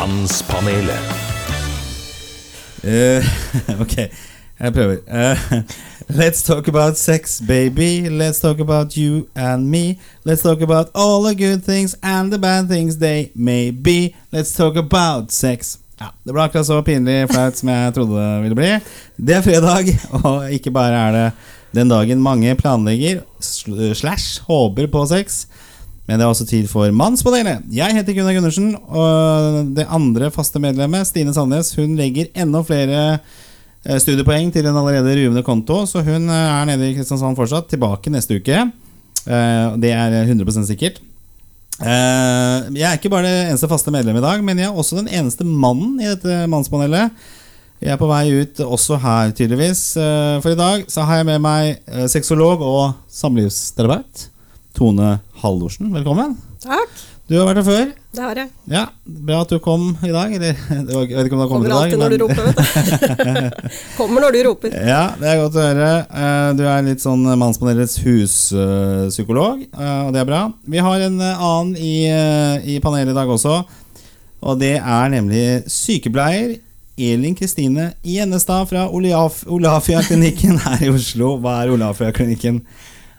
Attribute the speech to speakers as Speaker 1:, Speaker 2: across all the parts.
Speaker 1: Mannspanelet.
Speaker 2: Uh, ok, jeg prøver. Uh, let's talk about sex, baby. Let's talk about you and me. Let's talk about all the good things and the bad things they may be. Let's talk about sex. Ja, Det ble akkurat så pinlig flaut som jeg trodde det ville bli. Det er fredag, og ikke bare er det den dagen mange planlegger sl- slash håper på sex. Men det er også tid for Mannspanelet. Jeg heter Gunnar Gundersen, og det andre faste medlemmet, Stine Sandnes, hun legger enda flere eh, studiepoeng til en allerede ruvende konto, så hun eh, er nede i Kristiansand fortsatt. Tilbake neste uke. Eh, Det er 100 sikkert. Jeg er ikke bare det eneste faste medlemmet i dag, men jeg er også den eneste mannen i dette mannspanelet. Jeg er på vei ut også her, tydeligvis. For i dag så har jeg med meg sexolog og samlivsterapeut. Tone Haldorsen, velkommen.
Speaker 3: Takk,
Speaker 2: Du har vært her før.
Speaker 3: det har jeg.
Speaker 2: Ja, Bra at du kom i dag. Eller jeg vet ikke om du har kommet
Speaker 3: Kommer
Speaker 2: i dag.
Speaker 3: alltid når du roper. Kommer når du roper.
Speaker 2: Ja, det er godt å høre. Eh, Du er litt sånn Mannspanelets huspsykolog, eh, og det er bra. Vi har en eh, annen i, i panelet i dag også, og det er nemlig sykepleier Elin Kristine Gjennestad fra Olaf, Olafia-klinikken her i Oslo. Hva er Olafia-klinikken?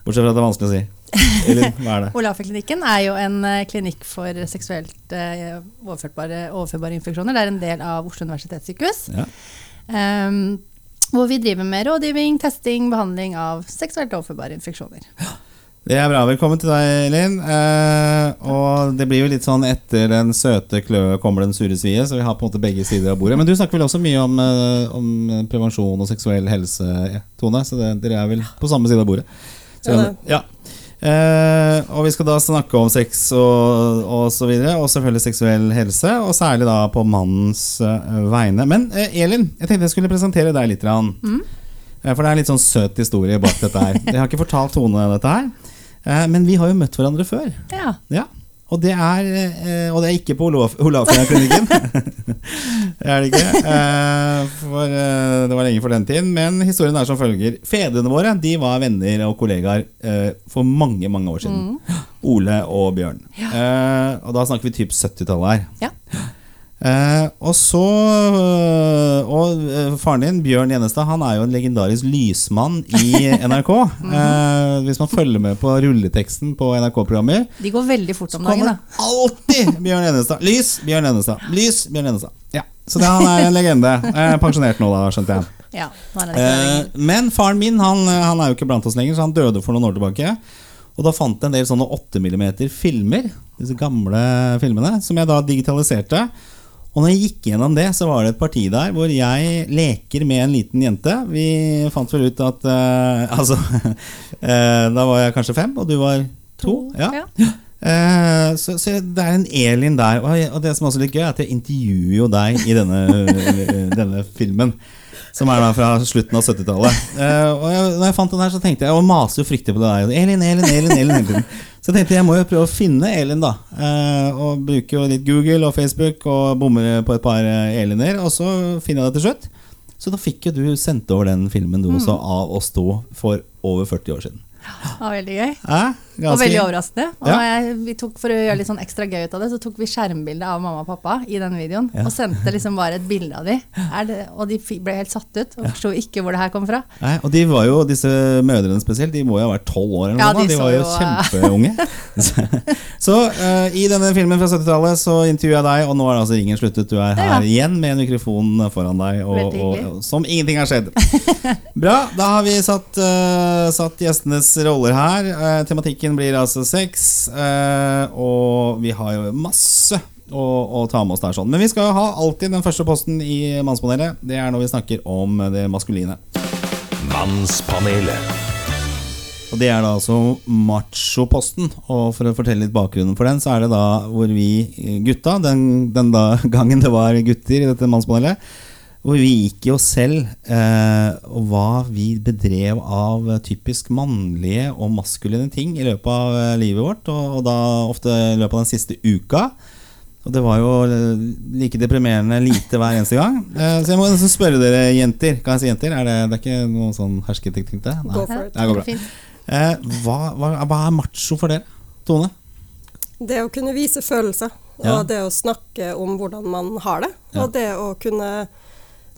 Speaker 2: Bortsett fra at det er vanskelig å si. Elin, hva er det?
Speaker 4: Olafia-klinikken er jo en eh, klinikk for seksuelt eh, overførbare, overførbare infeksjoner. Det er en del av Oslo universitetssykehus.
Speaker 2: Ja.
Speaker 4: Um, hvor vi driver med rådgivning, testing, behandling av seksuelt overførbare infeksjoner.
Speaker 2: Det er bra. Velkommen til deg, Elin. Eh, og det blir jo litt sånn etter den søte kløe kommer den sure svie, så vi har på en måte begge sider av bordet. Men du snakker vel også mye om, eh, om prevensjon og seksuell helse, Tone? Så det, dere er vel på samme side av bordet? Så,
Speaker 3: Ja,
Speaker 2: ja. Eh, og vi skal da snakke om sex og, og så videre, og selvfølgelig seksuell helse, og særlig da på mannens uh, vegne. Men eh, Elin, jeg tenkte jeg skulle presentere deg litt. Mm. Eh, For det er en litt sånn søt historie bak dette her. Jeg har ikke fortalt Tone dette her. Eh, Men vi har jo møtt hverandre før.
Speaker 4: Ja.
Speaker 2: Ja. Og det er, eh, og det er ikke på Olaf- Olafia-klinikken. det er det ikke. eh, For eh, det var lenge for den tiden. Men historien er som følger. Fedrene våre de var venner og kollegaer eh, for mange mange år siden. Ole og Bjørn. Eh, Og da snakker vi typ 70-tallet her.
Speaker 4: Ja.
Speaker 2: Eh, og så øh, Og øh, faren din, Bjørn Gjennestad, han er jo en legendarisk lysmann i NRK. eh, hvis man følger med på rulleteksten på NRK-programmer,
Speaker 4: De går veldig fort om dagen, da.
Speaker 2: alltid Bjørn Gjennestad. Lys, Bjørn Gjennestad. Lys, Bjørn Gjennestad. Ja, så det, han er en legende. Eh, pensjonert nå, da, skjønte jeg.
Speaker 4: Ja, nå er det ikke det
Speaker 2: Eh,
Speaker 4: lenger.
Speaker 2: men faren min han, han er jo ikke blant oss lenger, så han døde for noen år tilbake. Og da fant jeg en del sånne 8 mm filmer, disse gamle filmene, som jeg da digitaliserte. Og når jeg gikk gjennom det, så var det et parti der hvor jeg leker med en liten jente. Vi fant vel ut at uh, Altså uh, Da var jeg kanskje fem, og du var to. Ja.
Speaker 4: Ja.
Speaker 2: Uh, så, så det er en Elin der. Og, og det som er også litt gøy, er at jeg intervjuer jo deg i denne, denne filmen. Som er da fra slutten av 70-tallet. Uh, og jeg, når jeg fant den her, så tenkte jeg Og maser jo fryktelig på det der. Elin, Elin, Elin, Elin Elin. Så jeg tenkte jeg må jo prøve å finne Elin, da. Uh, og bruke jo litt Google og Facebook og bommer på et par eh, Eliner. Og så finner jeg det til slutt. Så da fikk jo du sendt over den filmen du også av oss to for over 40 år siden.
Speaker 4: Ja, veldig gøy.
Speaker 2: Eh?
Speaker 4: Og veldig overraskende. Og
Speaker 2: Ja.
Speaker 4: jeg, vi tok, for å gjøre litt sånn ekstra gøy ut av det, så tok vi skjermbilde av mamma og pappa i den videoen.
Speaker 2: Ja.
Speaker 4: Og sendte liksom bare et bilde av de. Det, og de ble helt satt ut og forsto ikke hvor det her kom fra.
Speaker 2: Nei, og de var jo, disse mødrene spesielt, de må jo ha vært tolv år eller
Speaker 4: Ja,
Speaker 2: noe.
Speaker 4: de
Speaker 2: De, var jo
Speaker 4: jo,
Speaker 2: kjempeunge. så eh, i denne filmen fra 70-tallet så intervjuer jeg deg, og nå er altså ringen sluttet. Du er her
Speaker 4: Ja.
Speaker 2: igjen med en mikrofon foran deg, og, og, og, som ingenting har skjedd. Bra, da har vi satt, uh, satt gjestenes roller her. Uh, tematikken blir altså sex, eh, og vi har jo masse å, å ta med oss der sånn. Men vi skal ha alltid den første posten i Mannspanelet. Det er når vi snakker om det maskuline.
Speaker 1: Mannspanelet.
Speaker 2: Og det er da altså machoposten. Og for å fortelle litt bakgrunnen for den, så er det da hvor vi gutta, den, den da gangen det var gutter i dette mannspanelet, hvor vi gikk i oss selv eh, og hva vi bedrev av typisk mannlige og maskuline ting i løpet av eh, livet vårt, og, og da ofte i løpet av den siste uka. Og det var jo eh, like deprimerende lite hver eneste gang. Eh, så jeg må nesten spørre dere jenter. Kan jeg si jenter? Er det, det er ikke noe sånn hersketeknikk? det? Nei.
Speaker 3: Go for it.
Speaker 2: Det går bra. Eh, hva, hva, hva er macho for dere? Tone?
Speaker 3: Det å kunne vise følelser
Speaker 2: Ja.
Speaker 3: Og det å snakke om hvordan man har det.
Speaker 2: Ja.
Speaker 3: Og det å kunne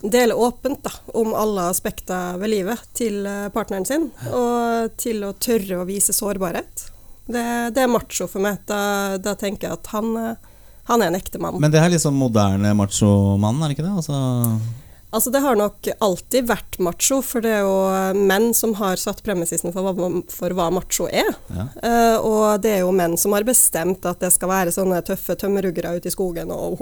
Speaker 3: dele åpent da, om alle aspekter ved livet til eh, partneren sin. Og til å tørre å vise sårbarhet. Det, det er macho for meg. Da, da tenker jeg at han, eh, han er en ekte mann.
Speaker 2: Men det er liksom moderne machomann, er det ikke det? Altså,
Speaker 3: Altså Det har nok alltid vært macho, for det er jo eh, menn som har satt premissisen for hva, for hva macho er.
Speaker 2: ja.
Speaker 3: Uh, og det er jo menn som har bestemt at det skal være sånne tøffe tømmerhuggere ute i skogen og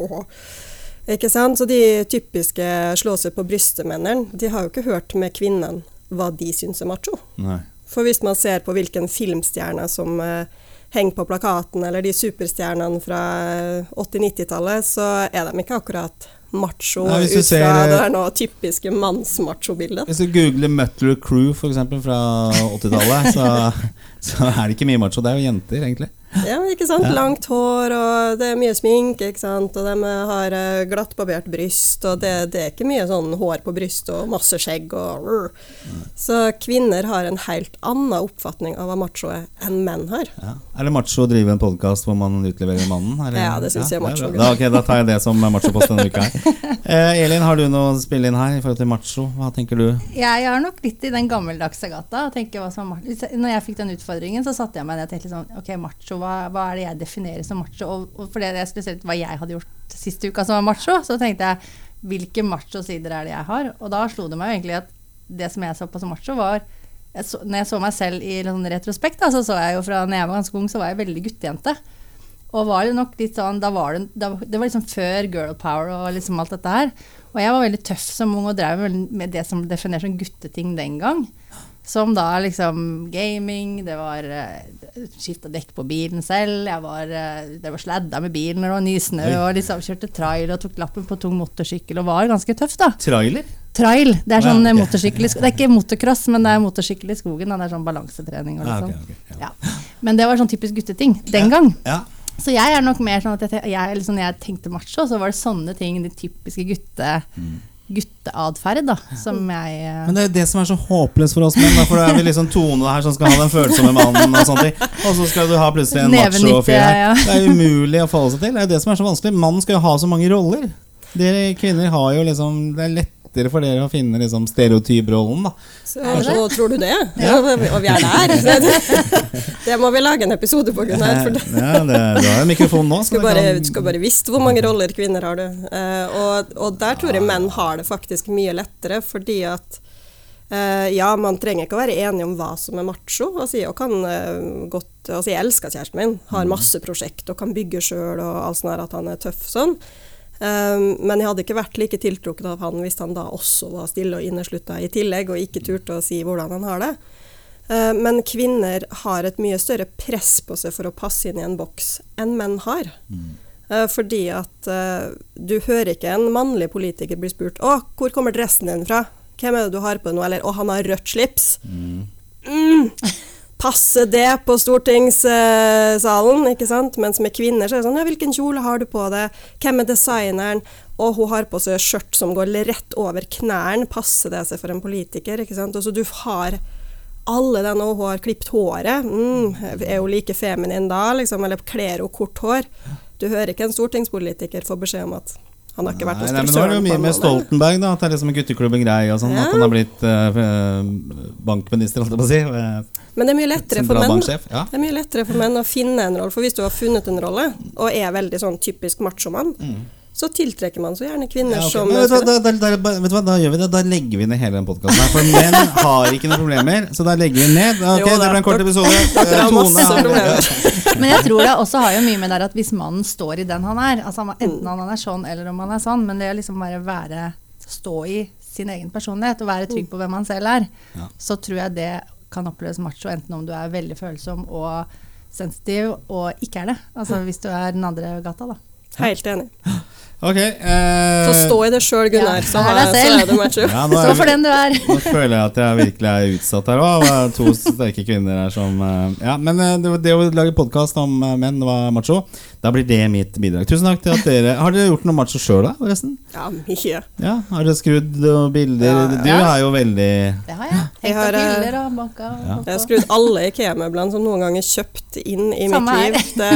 Speaker 3: Ikke sant? Så de typiske slå seg på brystet-mennene, de har jo ikke hørt med kvinnen hva de syns er macho.
Speaker 2: Nei.
Speaker 3: For hvis man ser på hvilken filmstjerne som eh, henger på plakaten, eller de superstjernene fra eh, 80-90-tallet, så er de ikke akkurat macho
Speaker 2: Nei,
Speaker 3: ut fra
Speaker 2: ser,
Speaker 3: det
Speaker 2: eh,
Speaker 3: der nå typiske mannsmacho-bildet.
Speaker 2: Hvis du googler Mutler Crew eksempel, fra 80-tallet, så, så er det ikke mye macho. Det er jo jenter, egentlig.
Speaker 3: Ja, ikke sant?
Speaker 2: Ja.
Speaker 3: Langt hår, og det er mye sminke, ikke sant. Og de har eh, glattbarbert bryst, og det, det er ikke mye sånn hår på brystet og masse skjegg og. Så kvinner har en helt annen oppfatning av hva macho er enn menn har.
Speaker 2: Ja. Er det macho å drive en podkast hvor man utleverer mannen? eller?
Speaker 3: Ja, det synes jeg er macho.
Speaker 2: Da, okay, da tar jeg det som machopost denne uka her. Eh, Elin, har du noe å spille inn her i forhold til macho? Hva tenker du?
Speaker 4: Jeg er nok litt i den gammeldagse gata. og tenker hva som er macho. Når jeg fikk den utfordringen, så satte jeg meg ned og tenkte sånn Ok, macho, hva, hva er det jeg definerer som macho? Og, og for det er spesielt hva jeg hadde gjort siste uka som var macho, så tenkte jeg hvilke macho-sider er det jeg har? Og da slo det meg jo egentlig at det som jeg så på som macho, var jeg så, Når jeg så meg selv i sånn retrospekt, da, så så jeg jo fra når jeg var ganske ung, så var jeg veldig guttejente. Og var det nok litt sånn, da var det, da, det var liksom før girl power og liksom alt dette her. Og jeg var veldig tøff som ung og drev med det som ble definert som gutteting den gang. Som da liksom gaming, det var uh, skifta dekk på bilen selv, jeg var, uh, det var sladda med bilen når det var nysnø, og liksom kjørte trail og tok lappen på tung motorsykkel og var ganske tøff, da.
Speaker 2: Trailer?
Speaker 4: Trail, det er sånn
Speaker 2: ok.
Speaker 4: okay. motorsykkel i skogen. Det er ikke motocross, men det er motorsykkel i skogen. Da. Det er sånn balansetrening og
Speaker 2: Ja,
Speaker 4: liksom.
Speaker 2: okay, ok, ja.
Speaker 4: Ja. Men det var sånn typisk gutteting den gang.
Speaker 2: Ja.
Speaker 4: Så jeg er nok mer sånn at jeg, jeg, liksom, jeg tenkte macho, så var det sånne ting, de typiske gutte, gutteatferd, da, som jeg uh...
Speaker 2: Men det er jo det som er så håpløst for oss menn. Da, for da er vi liksom Tone her som skal ha den følsomme mannen, og sånne ting. Og så skal du ha plutselig en macho-fyr her.
Speaker 4: ja.
Speaker 2: Det er umulig å forholde seg til. Det er jo det som er så vanskelig. Mannen skal jo ha så mange roller. Dere kvinner har jo liksom Det er lettere for dere å finne liksom stereotyprollen, da.
Speaker 3: Så, så tror du det? Ja, og vi er der. Det, det må vi lage en episode på, Gunnar. For det,
Speaker 2: Ja, det, du har jo mikrofon nå. så skal
Speaker 3: bare,
Speaker 2: kan-
Speaker 3: skal bare visst hvor mange roller kvinner har du. Eh, og, og der tror jeg menn har det faktisk mye lettere, fordi at eh, ja, man trenger ikke å være enig om hva som er macho. Altså, jeg, kan, eh, godt, altså, jeg elsker kjæresten min, har masse prosjekt og kan bygge sjøl og alt sånt at han er tøff sånn. Um, men jeg hadde ikke vært like tiltrukket av han hvis han da også var stille og inneslutta i tillegg, og ikke turte å si hvordan han har det. Uh, men kvinner har et mye større press på seg for å passe inn i en boks enn menn har. Mm. fordi at uh, du hører ikke en mannlig politiker bli spurt 'Å, hvor kommer dressen din fra?' 'Hvem er det du har på nå?' Eller 'Å, han har rødt slips'. Mm. Passe det på stortingssalen, ikke sant? Mens med kvinner så er det sånn Ja, hvilken kjole har du på deg? Hvem er designeren? Og hun har på seg skjørt som går rett over knærne. Passer det seg for en politiker? ikke sant? Og så du har alle den, og hun har klipt håret. Mm, er hun like feminin da, liksom? Eller kler hun kort hår? Du hører ikke en stortingspolitiker få beskjed om at han har ikke vært hos
Speaker 2: men nå er det jo mye med. Stoltenberg, da. At det er liksom gutteklubben grei og sånn.
Speaker 3: Ja.
Speaker 2: At han har blitt uh, bankminister, holdt jeg på å si. eh,
Speaker 3: Men det er mye lettere for menn.
Speaker 2: Ja.
Speaker 3: Det er mye lettere for menn å finne en rolle, for hvis du har funnet en rolle, og er veldig sånn typisk machomann, så tiltrekker man så gjerne kvinner.
Speaker 2: Ja, okay.
Speaker 3: som
Speaker 2: vet, du hva, da, da, da, vet du hva, da gjør vi det. Da legger vi ned hele den podkasten. For menn har ikke noen problemer, så da legger vi ned. Ok,
Speaker 3: Jo da,
Speaker 2: det ble en kort episode. Eh, Tone.
Speaker 4: Men jeg tror det også har jo mye med det at hvis mannen står i den han er, altså enten han er sånn eller om han er sånn, men det å liksom bare være stå i sin egen personlighet og være trygg på hvem han selv er,
Speaker 2: Ja.
Speaker 4: så tror jeg det kan oppleves macho enten om du er veldig følsom og sensitiv og ikke er det. Altså hvis du er den andre gata, da.
Speaker 3: Helt enig.
Speaker 2: Ok. Eh,
Speaker 3: Så stå i det sjøl, Gunnar,
Speaker 4: Ja,
Speaker 3: så,
Speaker 4: deg
Speaker 3: så er du macho.
Speaker 2: ja, nå,
Speaker 4: Stå
Speaker 2: er,
Speaker 4: for den du er.
Speaker 2: nå føler jeg at jeg virkelig er utsatt her òg. To sterke kvinner her som eh, Ja, men eh, det, det å lage podkast om eh, menn var macho. Da blir det mitt bidrag. Tusen takk til at dere Har dere gjort noe macho sjøl, da, forresten?
Speaker 3: Ja, mye.
Speaker 2: Ja, Har dere skrudd noen bilder?
Speaker 3: Ja,
Speaker 2: Du er jo veldig
Speaker 4: Det har jeg.
Speaker 3: Jeg
Speaker 4: Hengt
Speaker 3: har,
Speaker 4: opp bilder og banka
Speaker 2: Ja.
Speaker 3: Jeg har skrudd alle IKEA-møblene som noen gang er kjøpt inn i
Speaker 4: Samme
Speaker 3: mitt
Speaker 4: her.
Speaker 3: liv. Det,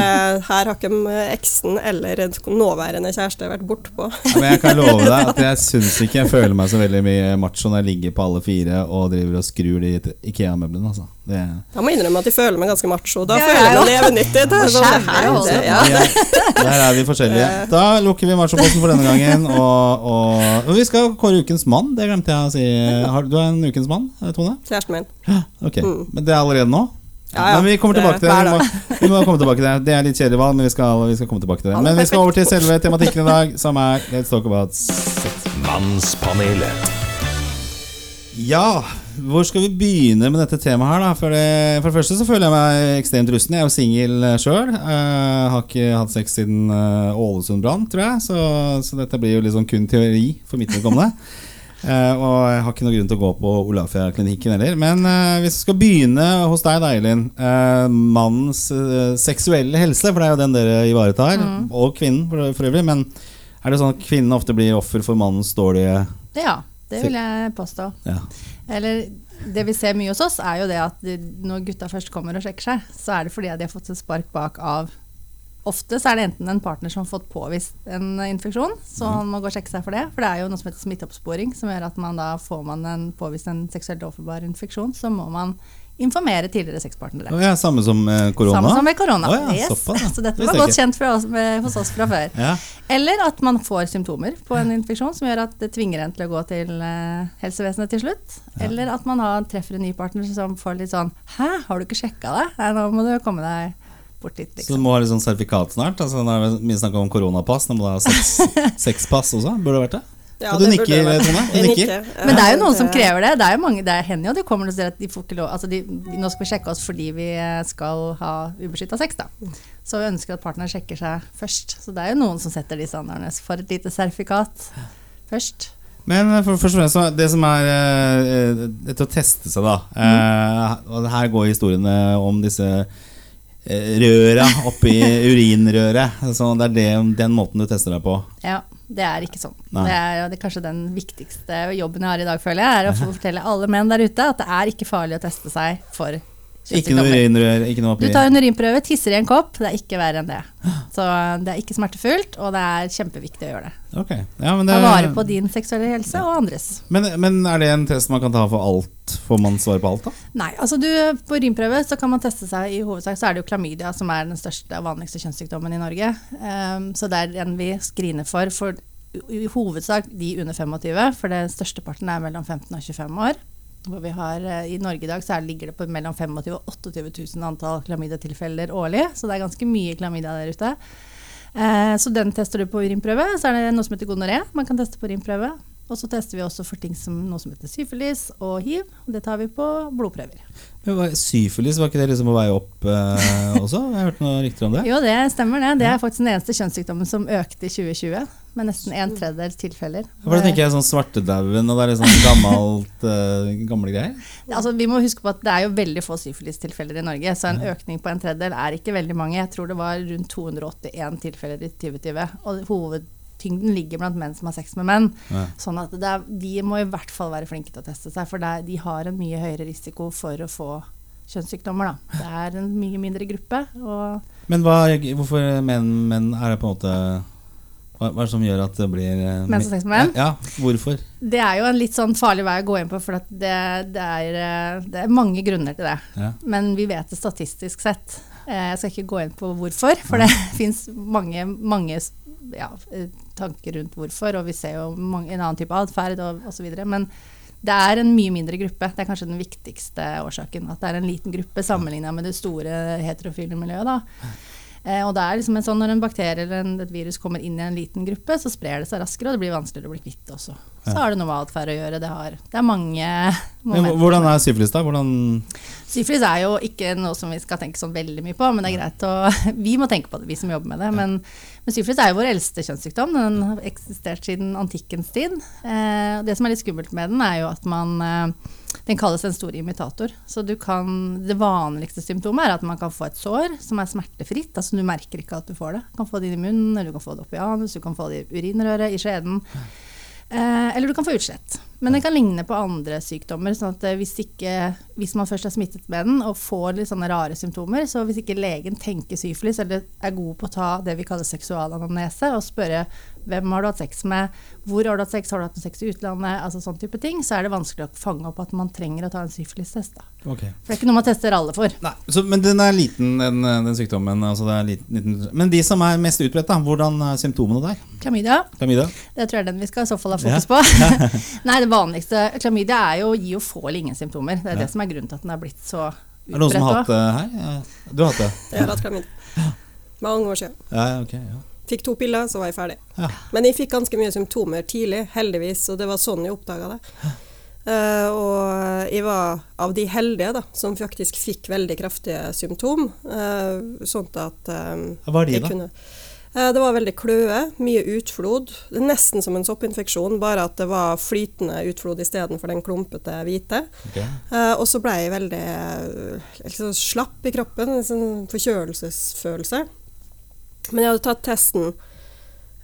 Speaker 3: her har ikke eksen eller nåværende kjæreste vært bortpå.
Speaker 2: Ja, Men jeg kan love deg at jeg syns ikke jeg føler meg så veldig mye macho når jeg ligger på alle fire og driver og skrur de Ikea-møblene. Altså. Det,
Speaker 3: Jeg må innrømme at jeg føler meg ganske macho. Da
Speaker 4: Ja,
Speaker 3: føler
Speaker 4: jeg
Speaker 3: meg levenyttig. Det sånn, det ja.
Speaker 2: der, er vi forskjellige. Da lukker vi machoposten for denne gangen. Og, og, og vi skal kåre ukens mann. Det glemte jeg å si. Har, du er en ukens mann, Tone?
Speaker 3: Kjæresten min.
Speaker 2: Ok, Men det er allerede nå?
Speaker 3: Ja, ja.
Speaker 2: Men vi kommer tilbake til det. Vi må, vi må komme tilbake til det. Det er litt kjedelig valg, men vi skal, vi skal komme tilbake til det. Men vi skal over til selve tematikken i dag, som er Let's talk about sex.
Speaker 1: Mannspanelet.
Speaker 2: Ja, hvor skal vi begynne med dette temaet her, da? For det, for det første så føler jeg meg ekstremt rusten. Jeg er jo singel sjøl. har ikke hatt sex siden eh, Ålesund brann, tror jeg. Så, så dette blir jo liksom kun teori for mitt vedkommende. Eh, og jeg har ikke noen grunn til å gå på Olafia-klinikken heller. Men eh, hvis vi skal begynne hos deg, da, Eilin. eh, mannens seksuelle helse, for det er jo den dere ivaretar. Og kvinnen, for, for øvrig. Men er det sånn at kvinnen ofte blir offer for mannens dårlige
Speaker 4: Ja, det vil jeg påstå.
Speaker 2: ja.
Speaker 4: Eller det vi ser mye hos oss, er jo det at når gutta først kommer og sjekker seg, så er det fordi de har fått et spark bak av Ofte så er det enten en partner som har fått påvist en infeksjon, så han må gå og sjekke seg for det. For det er jo noe som heter smitteoppsporing, som gjør at man da får man en påvist en seksuelt overførbar infeksjon, så må man informere tidligere sexpartnere.
Speaker 2: Oh, ja, samme som med korona?
Speaker 4: Samme som med korona.
Speaker 2: oh, ja,
Speaker 4: yes.
Speaker 2: såpass, ja.
Speaker 4: Så dette var godt kjent oss, med, hos oss fra før.
Speaker 2: Ja.
Speaker 4: Eller at man får symptomer på en infeksjon som gjør at det tvinger en til å gå til eh, helsevesenet til slutt. Eller at man har, treffer en ny partner som får litt sånn Hæ, har du ikke sjekka deg? Nei, nå må du komme deg bort dit.
Speaker 2: Så du
Speaker 4: Liksom.
Speaker 2: må ha litt sånn sertifikat snart? Altså, det er mye snakk om koronapass. Nå må du ha sex- sexpass også? Burde det vært det?
Speaker 3: Ja,
Speaker 2: Og du nikker. Tone? Du nikker?
Speaker 4: Men det er jo noen
Speaker 3: Eh,
Speaker 4: som krever det. Det er jo mange, det hender jo at de kommer og sier at de får ikke lov altså de, Nå skal vi sjekke oss fordi vi eh, skal ha ubeskytta sex, da. Så vi ønsker at partneren sjekker seg først. Så det er jo noen som setter de standardene for et lite sertifikat først.
Speaker 2: Men eh, for, først og fremst, det som er eh, dette å teste seg, da. Eh, her går historiene om disse eh, røra oppi urinrøret. Så det er det, den måten du tester deg på.
Speaker 4: Ja, det er ikke sånn.
Speaker 2: Nei.
Speaker 4: Det er, det er kanskje den viktigste jobben jeg har i dag, føler jeg, er å fortelle alle menn der ute at det er ikke farlig å teste seg for
Speaker 2: Ikke noe urinrør, ikke noe
Speaker 4: Du tar en urinprøve, tisser i en kopp, det er ikke verre enn det. Så det er ikke smertefullt, og det er kjempeviktig å gjøre det.
Speaker 2: Okay. ja, men, det,
Speaker 4: Ta vare på din seksuelle helse og andres.
Speaker 2: men, men er det en test man kan ta for alt? Får man svar på alt, da?
Speaker 4: Nei, altså du, på urinprøve så kan man teste seg i hovedsak, så er det jo klamydia som er den største og vanligste kjønnssykdommen i Norge. Um, så det er den vi screener for, for i i hovedsak de under 25, for det størsteparten er mellom 15 og 25 år. Hvor vi har, eh, I Norge i dag så er, ligger det på mellom 25 og 28 000 antall klamydiatilfeller årlig, så det er ganske mye klamydia der ute. Eh, så den tester du på urinprøve. Så er det noe som heter gonoré, man kan teste på urinprøve. Og så tester vi også for ting som noe som heter syfilis og hiv. og Det tar vi på blodprøver.
Speaker 2: Men hva- Syfilis, var ikke det liksom på vei opp eh, også? Jeg har hørt noen rykter om det.
Speaker 4: Jo, det stemmer det. Det er faktisk den eneste kjønnssykdommen som økte i 2020. Med nesten en tredjedel tilfeller.
Speaker 2: Da tenker jeg sånn svartedauden, og det er litt sånn gammelt, eh, gamle greier.
Speaker 4: Altså, vi må huske på at det er jo veldig få syfilistilfeller i Norge, så en økning på en tredjedel er ikke veldig mange. Jeg tror det var rundt 281 tilfeller i 2020. Og hovedtyngden ligger blant menn som har sex med menn.
Speaker 2: Ja.
Speaker 4: Sånn at det er, de må i hvert fall være flinke til å teste seg, for er, de har en mye høyere risiko for å få kjønnssykdommer. Da. Det er en mye mindre gruppe.
Speaker 2: Men hva, hvorfor menn, menn er det på en måte hva, er det som gjør at det blir eh,
Speaker 4: Menn som har sex med menn?
Speaker 2: Ja, hvorfor?
Speaker 4: det er jo en litt sånn farlig vei å gå inn på, for det, det, er, eh, det er mange grunner til det.
Speaker 2: Ja.
Speaker 4: Men vi vet det statistisk sett. Eh, Jeg skal ikke gå inn på hvorfor, for det fins mange, mange ja, eh, tanker rundt hvorfor, og vi ser jo mange, en annen type atferd osv. Men det er en mye mindre gruppe. Det er kanskje den viktigste årsaken. At det er en liten gruppe sammenligna med det store heterofile miljøet. Da. Eh, og det er liksom en sånn Når en bakterie eller en, et virus kommer inn i en liten gruppe, så sprer det seg raskere, og det blir vanskeligere å bli kvitt også. Så
Speaker 2: Ja.
Speaker 4: har det noe med atferd å gjøre. Det, har, det er mange,
Speaker 2: Men hvordan er syfilis, da? Hvordan
Speaker 4: Syfilis er jo ikke noe som vi skal tenke sånn veldig mye på, men det er greit å Vi må tenke på det, vi som jobber med det. Men, men syfilis er jo vår eldste kjønnssykdom. Den har eksistert siden antikkens tid. Eh, det som er litt skummelt med den, er jo at man eh, Den kalles en stor imitator. Så du kan Det vanligste symptomet er at man kan få et sår som er smertefritt. Altså du merker ikke at du får det. Du kan få det inn i munnen, eller du kan få det opp i anus, du kan få det i urinrøret, i skjeden. Eh, eller du kan få utslett. Men den kan ligne på andre sykdommer. sånn at eh, hvis, ikke, hvis man først er smittet med den og får litt sånne rare symptomer, så hvis ikke legen tenker syfilis eller er god på å ta det vi kaller seksualanamnese og spørre hvem har du hatt sex med, hvor har du hatt sex, har du hatt sex i utlandet, altså sånn type ting, så er det vanskelig å fange opp at man trenger å ta en syfilistest. da. For det er ikke noe man tester alle for.
Speaker 2: Nei, så, men den er liten, den, den sykdommen. Altså det er liten, liten. Men de som er mest utbredt, da, hvordan er symptomene der?
Speaker 4: Klamydia,
Speaker 2: Klamydia?
Speaker 4: det tror jeg er den vi skal i så fall ha fokus på. Nei, det vanligste Klamydia er jo, gir jo få eller ingen symptomer. Det er det som er grunnen til at den er blitt så utbredt.
Speaker 2: Er det noen som har hatt det her? Ja. Du har hatt det?
Speaker 3: Jeg har hatt klamydia. Mange år siden.
Speaker 2: Ja, ja, ok. Ja.
Speaker 3: Fikk to piller, så var jeg ferdig.
Speaker 2: Ja.
Speaker 3: Men jeg fikk ganske mye symptomer tidlig, heldigvis, og det var sånn jeg oppdaga det. Uh, og jeg var av de heldige da, som faktisk fikk veldig kraftige symptom, uh, sånn at eh,
Speaker 2: Hva er de, da?
Speaker 3: kunne uh, Det var veldig kløe, mye utflod. Nesten som en soppinfeksjon, bare at det var flytende utflod istedenfor den klumpete hvite. Okay. Og så ble jeg veldig liksom slapp i kroppen, en sånn forkjølelsesfølelse. Men jeg hadde tatt testen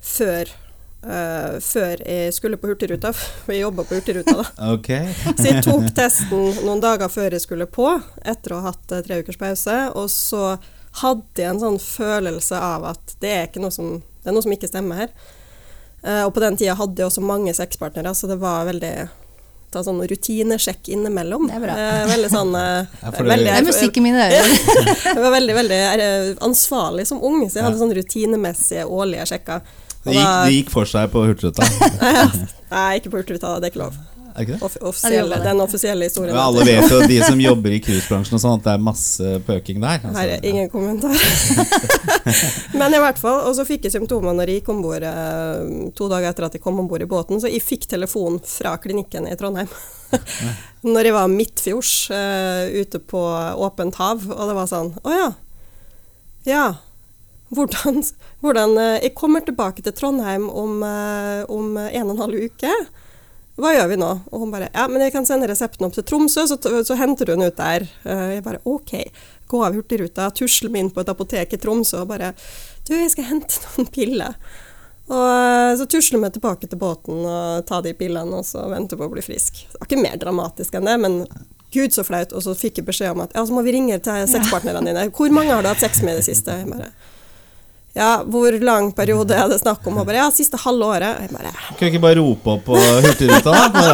Speaker 3: før, Uh, før jeg skulle på Hurtigruta, for jeg jobba på Hurtigruta da.
Speaker 2: Ok.
Speaker 3: Så jeg tok testen noen dager før jeg skulle på, etter å ha hatt eh, tre ukers pause. Og så hadde jeg en sånn følelse av at det er, noe, som, det er noe som ikke stemmer her. Uh, og på den tida hadde jeg også mange sexpartnere, så det var veldig ta sånn rutinesjekk innimellom.
Speaker 4: Det er bra.
Speaker 3: Eh, veldig sånn eh,
Speaker 2: Ja,
Speaker 3: veldig,
Speaker 4: Det er musikk i mine ører.
Speaker 3: Jeg var veldig, veldig eh, ansvarlig som ung, så jeg hadde sånn rutinemessige årlige sjekker.
Speaker 2: Det gikk, det gikk for seg på Hurtigruta.
Speaker 3: Nei, ikke på Hurtigruta, det er ikke lov.
Speaker 2: Er ikke det?
Speaker 3: Off offisielle,
Speaker 4: det.
Speaker 3: den offisielle historien.
Speaker 2: Men alle vet jo, de som jobber i cruisebransjen, og sånn, at det er masse pøking der. altså.
Speaker 3: Her er ingen kommentar. Men i hvert fall, og så fikk jeg symptomer når jeg gikk om bord eh, to dager etter at jeg kom om bord i båten. Så jeg fikk telefon fra klinikken i Trondheim. når jeg var midtfjords eh, ute på åpent hav, og det var sånn Å ja. Ja. Hvordan, hvordan eh, Jeg kommer tilbake til Trondheim om, om en og en halv uke. Hva gjør vi nå? Og hun bare Ja, men jeg kan sende resepten opp til Tromsø, så, så henter den ut der. Eh, Jeg bare OK. Gå av Hurtigruta, tusle meg inn på et apotek i Tromsø og bare Du, jeg skal hente noen piller. Og eh, så tusler vi tilbake til båten og tar de pillene og så venter på å bli frisk. Det var ikke mer dramatisk enn det, men gud så flaut. Og så fikk jeg beskjed om at ja, så må vi ringe til sexpartnerne dine. Hvor mange har du hatt sex med i det siste? Jeg bare ja, hvor lang periode er det snakk om? Og bare, ja, siste halve året. Jeg bare,
Speaker 2: Kan du ikke bare rope opp på Hurtigruta, da?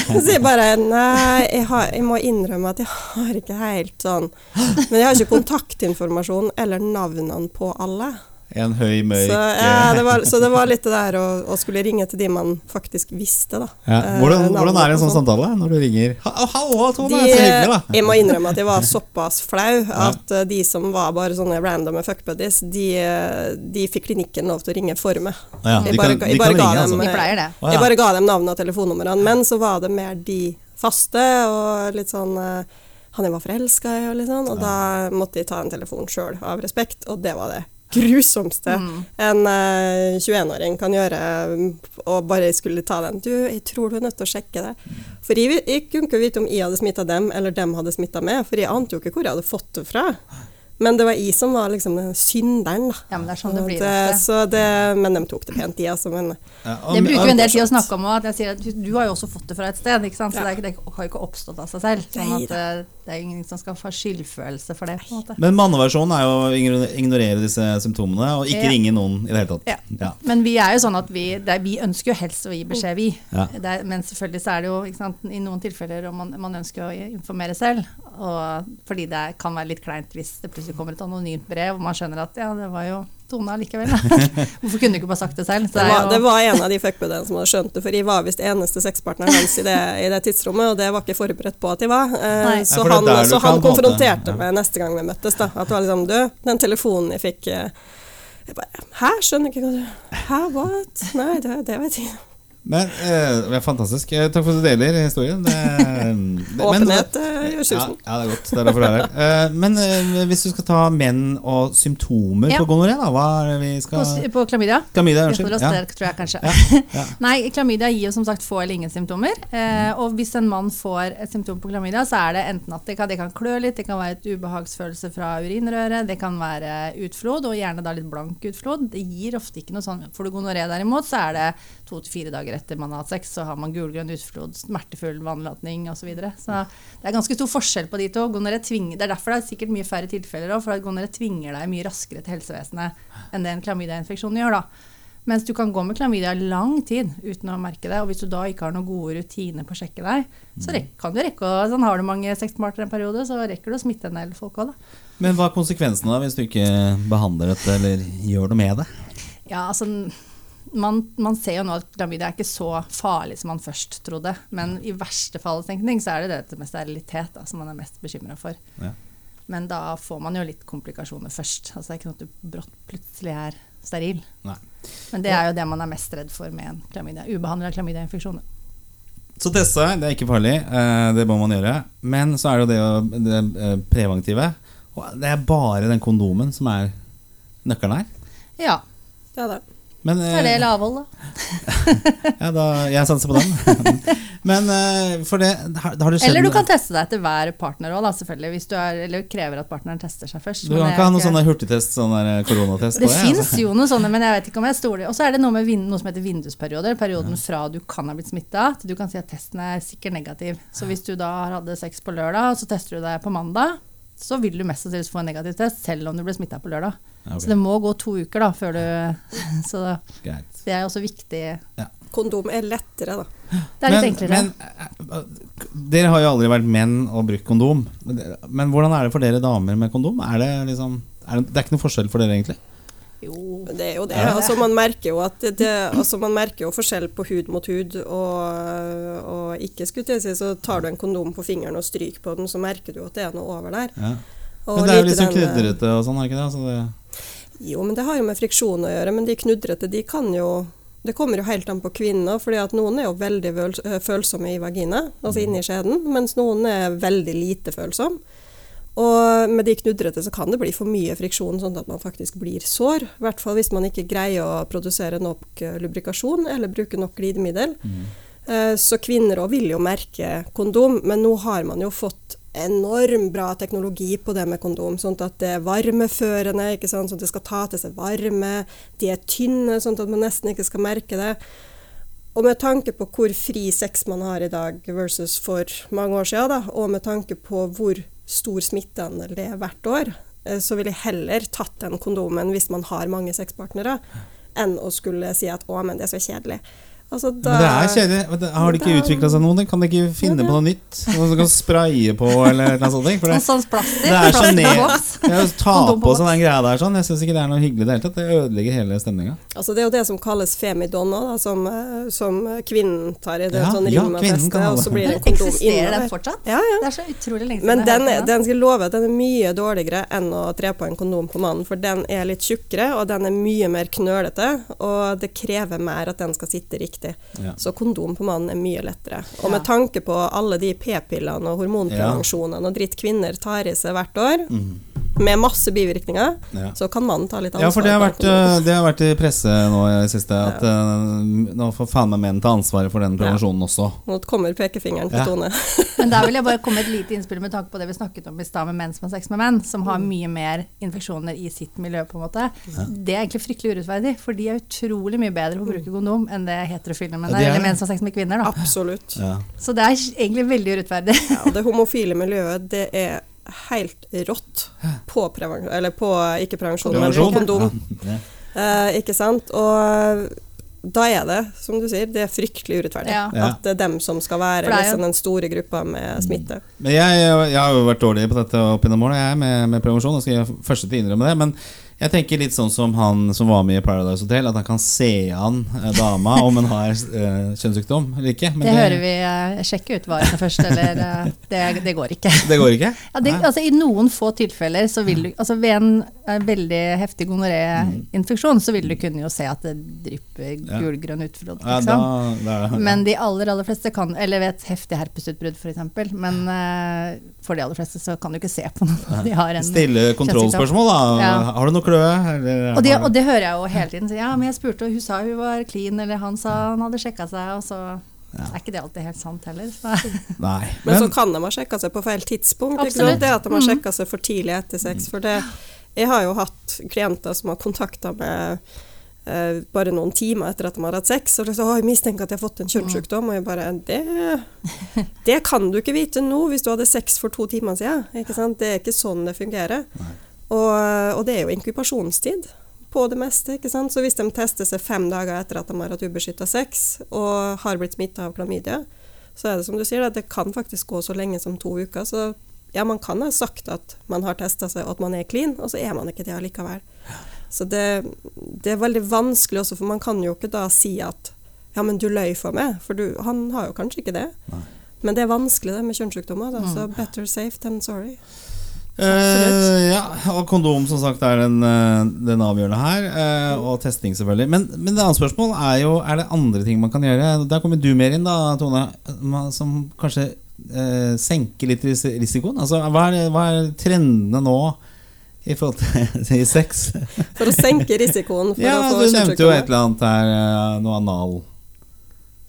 Speaker 3: Så sier bare nei, jeg, har, jeg må innrømme at jeg har ikke helt sånn Men jeg har ikke kontaktinformasjon eller navnene på alle.
Speaker 2: En høy, mørk
Speaker 3: Så, ja, det var, så det var litt det der å, å skulle ringe til de man faktisk visste, da.
Speaker 2: ja.
Speaker 3: Eh,
Speaker 2: hvordan, hvordan er en sånn
Speaker 3: sånn.
Speaker 2: samtale når du ringer? Ha- Hallo, Tone!
Speaker 3: De,
Speaker 2: så hyggelig, da.
Speaker 3: jeg må innrømme at jeg var såpass flau at ja. de som var bare sånne randome fuckbuddies, de, eh, de fikk klinikken lov til å ringe for meg.
Speaker 2: De
Speaker 3: Jeg bare ga- dem,
Speaker 4: det.
Speaker 3: Navnet og telefonnumrene, men så var det mer de faste og litt sånn eh, han jeg var forelska i, og litt sånn, og da måtte jeg ta en telefon sjøl, av respekt, og det var det grusomste en eh, 21-åring kan gjøre, mm, og bare skulle ta den. Du, jeg tror du er nødt til å sjekke det. For jeg, jeg kunne ikke vite om jeg hadde smitta dem, eller dem hadde smitta meg, for jeg ante jo ikke hvor jeg hadde fått det fra. Men det var jeg som var liksom synderen, da.
Speaker 4: Ja, men det er sånn det blir
Speaker 3: det, så det, men de tok det pent, de, altså. Men
Speaker 2: Ja, og-
Speaker 4: Det bruker vi en del tid å snakke om òg. Du, du har jo også fått det fra et sted, ikke sant? så
Speaker 3: Ja.
Speaker 4: det, er det har jo ikke oppstått av seg selv. Sånn at eh, det er ingen som skal få skyldfølelse for det. på en måte.
Speaker 2: Men manneversjonen er jo å ignorere disse symptomene, og ikke
Speaker 4: Ja.
Speaker 2: ringe noen i det hele tatt.
Speaker 4: Ja.
Speaker 2: Ja.
Speaker 4: Men vi er jo sånn at vi, det er, vi ønsker jo helst å gi beskjed, vi.
Speaker 2: Ja.
Speaker 4: Det er, men selvfølgelig så er det jo ikke sant, i noen tilfeller om man, man ønsker å informere selv. Og fordi det kan være litt kleint hvis det plutselig kommer et anonymt brev, og man skjønner at ja, det var jo Tone allikevel. Hvorfor kunne du ikke bare sagt det selv? Så
Speaker 3: det
Speaker 4: er
Speaker 3: var, det var en av de fuckbuddiene som hadde skjønt det, for jeg var visst eneste sexpartneren hans i det, i det tidsrommet, og det var ikke forberedt på at jeg var. Eh,
Speaker 4: Nei.
Speaker 3: så
Speaker 2: det er
Speaker 3: han, så han konfronterte meg neste gang vi møttes, da. At det var liksom Du, den telefonen jeg fikk eh, Jeg bare Hæ, skjønner ikke hva du Hæ, what? Nei, det, det vet jeg
Speaker 2: Men eh, det er fantastisk. Eh, Takk for at du deler historien. Det, det,
Speaker 3: Åpenhet eh, gjør
Speaker 2: ja,
Speaker 3: susen.
Speaker 2: ja, det er godt. Det er derfor det er her. Eh, Men eh, hvis du skal ta menn og symptomer
Speaker 4: Ja.
Speaker 2: på gonoré, da? Hva er det vi skal
Speaker 4: på klamydia?
Speaker 2: Klamydia, unnskyld. Ja.
Speaker 4: der, tror jeg kanskje.
Speaker 2: ja.
Speaker 4: Nei, klamydia gir jo som sagt få eller ingen symptomer. Eh, og hvis en mann får et symptom på klamydia, så er det enten at det kan, det kan klø litt, det kan være et ubehagsfølelse fra urinrøret, det kan være utflod, og gjerne da litt blank utflod. Det gir ofte ikke noe sånn Får du gonoré derimot, så er det to til fire dager etter man har hatt sex, så har man gulgrønn utflod, smertefull vannlatning osv. Så, videre. så det er ganske stor forskjell på de to. Tvinger, det er derfor det er sikkert mye færre tilfeller òg, for gonoré tvinger deg mye raskere til helsevesenet enn det en klamydiainfeksjon gjør. da. Mens du kan gå med klamydia i lang tid uten å merke det. Og hvis du da ikke har noen gode rutiner på å sjekke deg, så kan du rekke å sånn Har du mange sexpartnere en periode, så rekker du å smitte en del folk òg, da.
Speaker 2: Men hva er konsekvensene da hvis du ikke behandler dette eller gjør noe med det?
Speaker 4: Ja, altså man, man ser jo nå at klamydia er ikke så farlig som man først trodde. Men i verste fallstenkning så er det dette med sterilitet da, som man er mest bekymra for.
Speaker 2: Ja.
Speaker 4: Men da får man jo litt komplikasjoner først. Altså det er ikke noe at du brått plutselig er steril.
Speaker 2: Nei.
Speaker 4: Men det er jo det man er mest redd for med en klamydia. Ubehandla klamydiainfeksjon.
Speaker 2: Så teste det er ikke farlig. eh, Det må man gjøre. Men så er det jo det, det eh, preventive. Og det er bare den kondomen som er nøkkelen her.
Speaker 4: Ja.
Speaker 3: Det er det.
Speaker 2: Men,
Speaker 4: Så er det
Speaker 2: eh,
Speaker 4: lavhold, da.
Speaker 2: ja, da, jeg satser på den. Men eh, for det har, har det skjedd
Speaker 4: Eller du kan teste deg etter hver partner òg, selvfølgelig. Hvis du er, eller krever at partneren tester seg først.
Speaker 2: Du kan ikke ha noen sånne hurtigtest, sånn koronatest
Speaker 4: Det
Speaker 2: på det?
Speaker 4: fins
Speaker 2: altså.
Speaker 4: jo noen sånne, men jeg vet ikke om jeg stoler. Og så er det noe med noe som heter vindusperioder. Perioden fra du kan ha blitt smitta til du kan si at testen er sikkert negativ. Så hvis du da hatt sex på lørdag, og så tester du deg på mandag, så vil du mest sannsynligvis få en negativ test, selv om du ble smitta på lørdag.
Speaker 2: Ja, ok.
Speaker 4: Så det må gå to uker da, før du Så
Speaker 2: da,
Speaker 4: det er også viktig.
Speaker 3: Kondom er lettere, da.
Speaker 4: Det er litt enklere.
Speaker 2: Men, eh, dere har jo aldri vært menn og brukt kondom. Men hvordan er det for dere damer med kondom? Er det, liksom, er det, det er ikke noe forskjell for dere, egentlig?
Speaker 4: jo.
Speaker 3: Det er jo det.
Speaker 2: Ja.
Speaker 3: Altså, man merker jo at det, det, altså, man merker jo forskjell på hud mot hud, og, og ikke skulle til å si, så tar du en kondom på fingeren og stryker på den, så merker du at det er noe over der.
Speaker 2: Ja. Men det er jo litt sånn
Speaker 3: eh,
Speaker 2: knudrete og sånn, er ikke det? Altså det
Speaker 3: Jo, men det har jo med friksjon å gjøre. Men de knudrete, de kan jo Det kommer jo helt an på kvinner, fordi at noen er jo veldig øh, følsomme i vagina, altså inni skjeden, mens noen er veldig lite følsom. Og med de knudrete så kan det bli for mye friksjon, sånn at man faktisk blir sår. I hvert fall hvis man ikke greier å produsere nok eh, lubrikasjon eller bruke nok glidemiddel. Mm. Så kvinner òg vil jo merke kondom, men nå har man jo fått enorm bra teknologi på det med kondom. Sånn at det er varmeførende, ikke sant? sånn at det skal ta til seg varme. De er tynne, sånn at man nesten ikke skal merke det. Og med tanke på hvor fri sex man har i dag versus for mange år siden, da, og med tanke på hvor stor smitteandel det er hvert år, eh, så ville jeg heller tatt den kondomen hvis man har mange sexpartnere, enn å skulle si at 'å, men det er så kjedelig'. Altså,
Speaker 2: Men det er kjedelig. Har det ikke utvikla seg noe? Kan de ikke finne på noe nytt? Noe som kan spraye på, eller noe sånt? For det,
Speaker 4: Sånn sånn
Speaker 2: det er så ned ja, Ta
Speaker 4: på
Speaker 2: seg den greia der sånn. Jeg syns ikke det er noe hyggelig i det hele tatt. Det ødelegger hele stemninga.
Speaker 3: Altså det er jo det som kalles femidon òg, som, eh, som kvinnen tar i det
Speaker 2: Ja,
Speaker 3: sånn
Speaker 2: ja,
Speaker 3: rim og
Speaker 2: kvinnen
Speaker 3: feste,
Speaker 2: kan ha det.
Speaker 3: så blir det kondom
Speaker 4: Eksisterer den fortsatt?
Speaker 3: Ja, ja.
Speaker 4: Det er så utrolig lenge siden
Speaker 3: Men
Speaker 4: jeg
Speaker 3: den, er, den skal love at den er mye dårligere enn å tre på en kondom på mannen, for den er litt tjukkere, og den er mye mer knølete, og det krever mer at den skal sitte riktig.
Speaker 2: Ja.
Speaker 3: Så kondom på mannen er mye lettere. Og med tanke på alle de p-pillene og hormonprevensjonene og dritt kvinner tar i seg hvert år, med masse bivirkninger,
Speaker 2: Ja.
Speaker 3: så kan mannen ta litt ansvar.
Speaker 2: Ja, for det har, vært, øh, det har vært i presse nå i det siste at øh, nå får faen meg menn ta ansvaret for den prevensjonen også.
Speaker 3: Nå kommer pekefingeren til
Speaker 2: Ja.
Speaker 3: Tone.
Speaker 4: Men der vil jeg bare komme med et lite innspill med tanke på det vi snakket om i stad med menn som har sex med menn, som har mye mer infeksjoner i sitt miljø, på en måte. Det er egentlig fryktelig urettferdig, for de er utrolig mye bedre på å bruke kondom enn det heterofile menn
Speaker 2: Ja,
Speaker 4: er,
Speaker 2: er
Speaker 4: eller menn som har sex med kvinner, da.
Speaker 3: Absolutt.
Speaker 2: Ja.
Speaker 4: Så det er egentlig veldig urettferdig.
Speaker 3: Ja, det homofile miljøet, det er helt rått på prevensjon, eller på ikke prevensjon, men kondom.
Speaker 2: Ja.
Speaker 3: Eh, ikke sant? Og da er det, som du sier, det er fryktelig urettferdig.
Speaker 4: Ja.
Speaker 3: At det er dem som skal være liksom, den store gruppa med smitte.
Speaker 2: Men jeg, jeg har jo vært dårlig på dette opp gjennom årene, jeg, med, med prevensjon. Og skal jeg første til å innrømme det. Men Jeg tenker litt sånn som han som var med i Paradise Hotel, at han kan se an eh, dama om hun har eh, kjønnssykdom eller ikke. Men
Speaker 4: Det hører vi eh, sjekke ut varene først, eller eh, det, det går ikke.
Speaker 2: Det går ikke?
Speaker 4: Ja, det, altså, I noen få tilfeller så vil du altså Ved en eh, veldig heftig gonoréinfeksjon så vil du kunne jo se at det drypper gulgrønn utflod.
Speaker 2: Ja, da, da, ja.
Speaker 4: Men de aller aller fleste kan Eller ved et heftig herpesutbrudd f.eks. Men for de aller fleste så kan du ikke se på noen. De har en
Speaker 2: Stille kontrollspørsmål, da.
Speaker 4: Ja.
Speaker 2: Har du noe kløe?
Speaker 4: Og det, og det hører jeg jo hele tiden. Så, ja, men jeg spurte, og hun sa hun var clean, eller han sa han hadde sjekka seg, og så
Speaker 2: Ja.
Speaker 4: er ikke det alltid helt sant heller.
Speaker 2: Nei.
Speaker 3: Men, så kan de ha sjekka seg på feil tidspunkt. Ikke
Speaker 4: Absolutt.
Speaker 3: sant? Det at de har
Speaker 4: Mhm.
Speaker 3: sjekka seg for tidlig etter sex. For det, jeg har jo hatt klienter som har kontakta meg eh, bare noen timer etter at de har hatt sex, og de sa jeg mistenker at jeg har fått en kjønnssykdom. Og jeg bare det, det kan du ikke vite nå hvis du hadde sex for to timer siden. Ikke sant? Det er ikke sånn det fungerer. Og, og det er jo inkubasjonstid på det meste. ikke sant? Så hvis de tester seg fem dager etter at de har hatt ubeskytta sex og har blitt smitta av klamydia, så er det som du sier, at det kan faktisk gå så lenge som to uker. Så ja, man kan ha sagt at man har testa seg og at man er clean, og så er man ikke det allikevel. Så det, det er veldig vanskelig også, for man kan jo ikke da si at ja, men du løy for meg, for du, han har jo kanskje ikke det.
Speaker 2: Nei.
Speaker 3: Men det er vanskelig det med kjønnssykdommer, da, så better safe than sorry.
Speaker 2: Eh, ja, og kondom som sagt er den, eh, den avgjørende her. eh, og testing, selvfølgelig. Men, men det andre spørsmål er jo Er det andre ting man kan gjøre. Der kommer du mer inn, da, Tone. Som kanskje eh, senker litt risikoen. Altså, hva, er, hva er trendene nå i forhold til, i sex?
Speaker 3: For å senke risikoen for
Speaker 2: Ja,
Speaker 3: å få
Speaker 2: Du nevnte jo et eller annet her. eh, Noe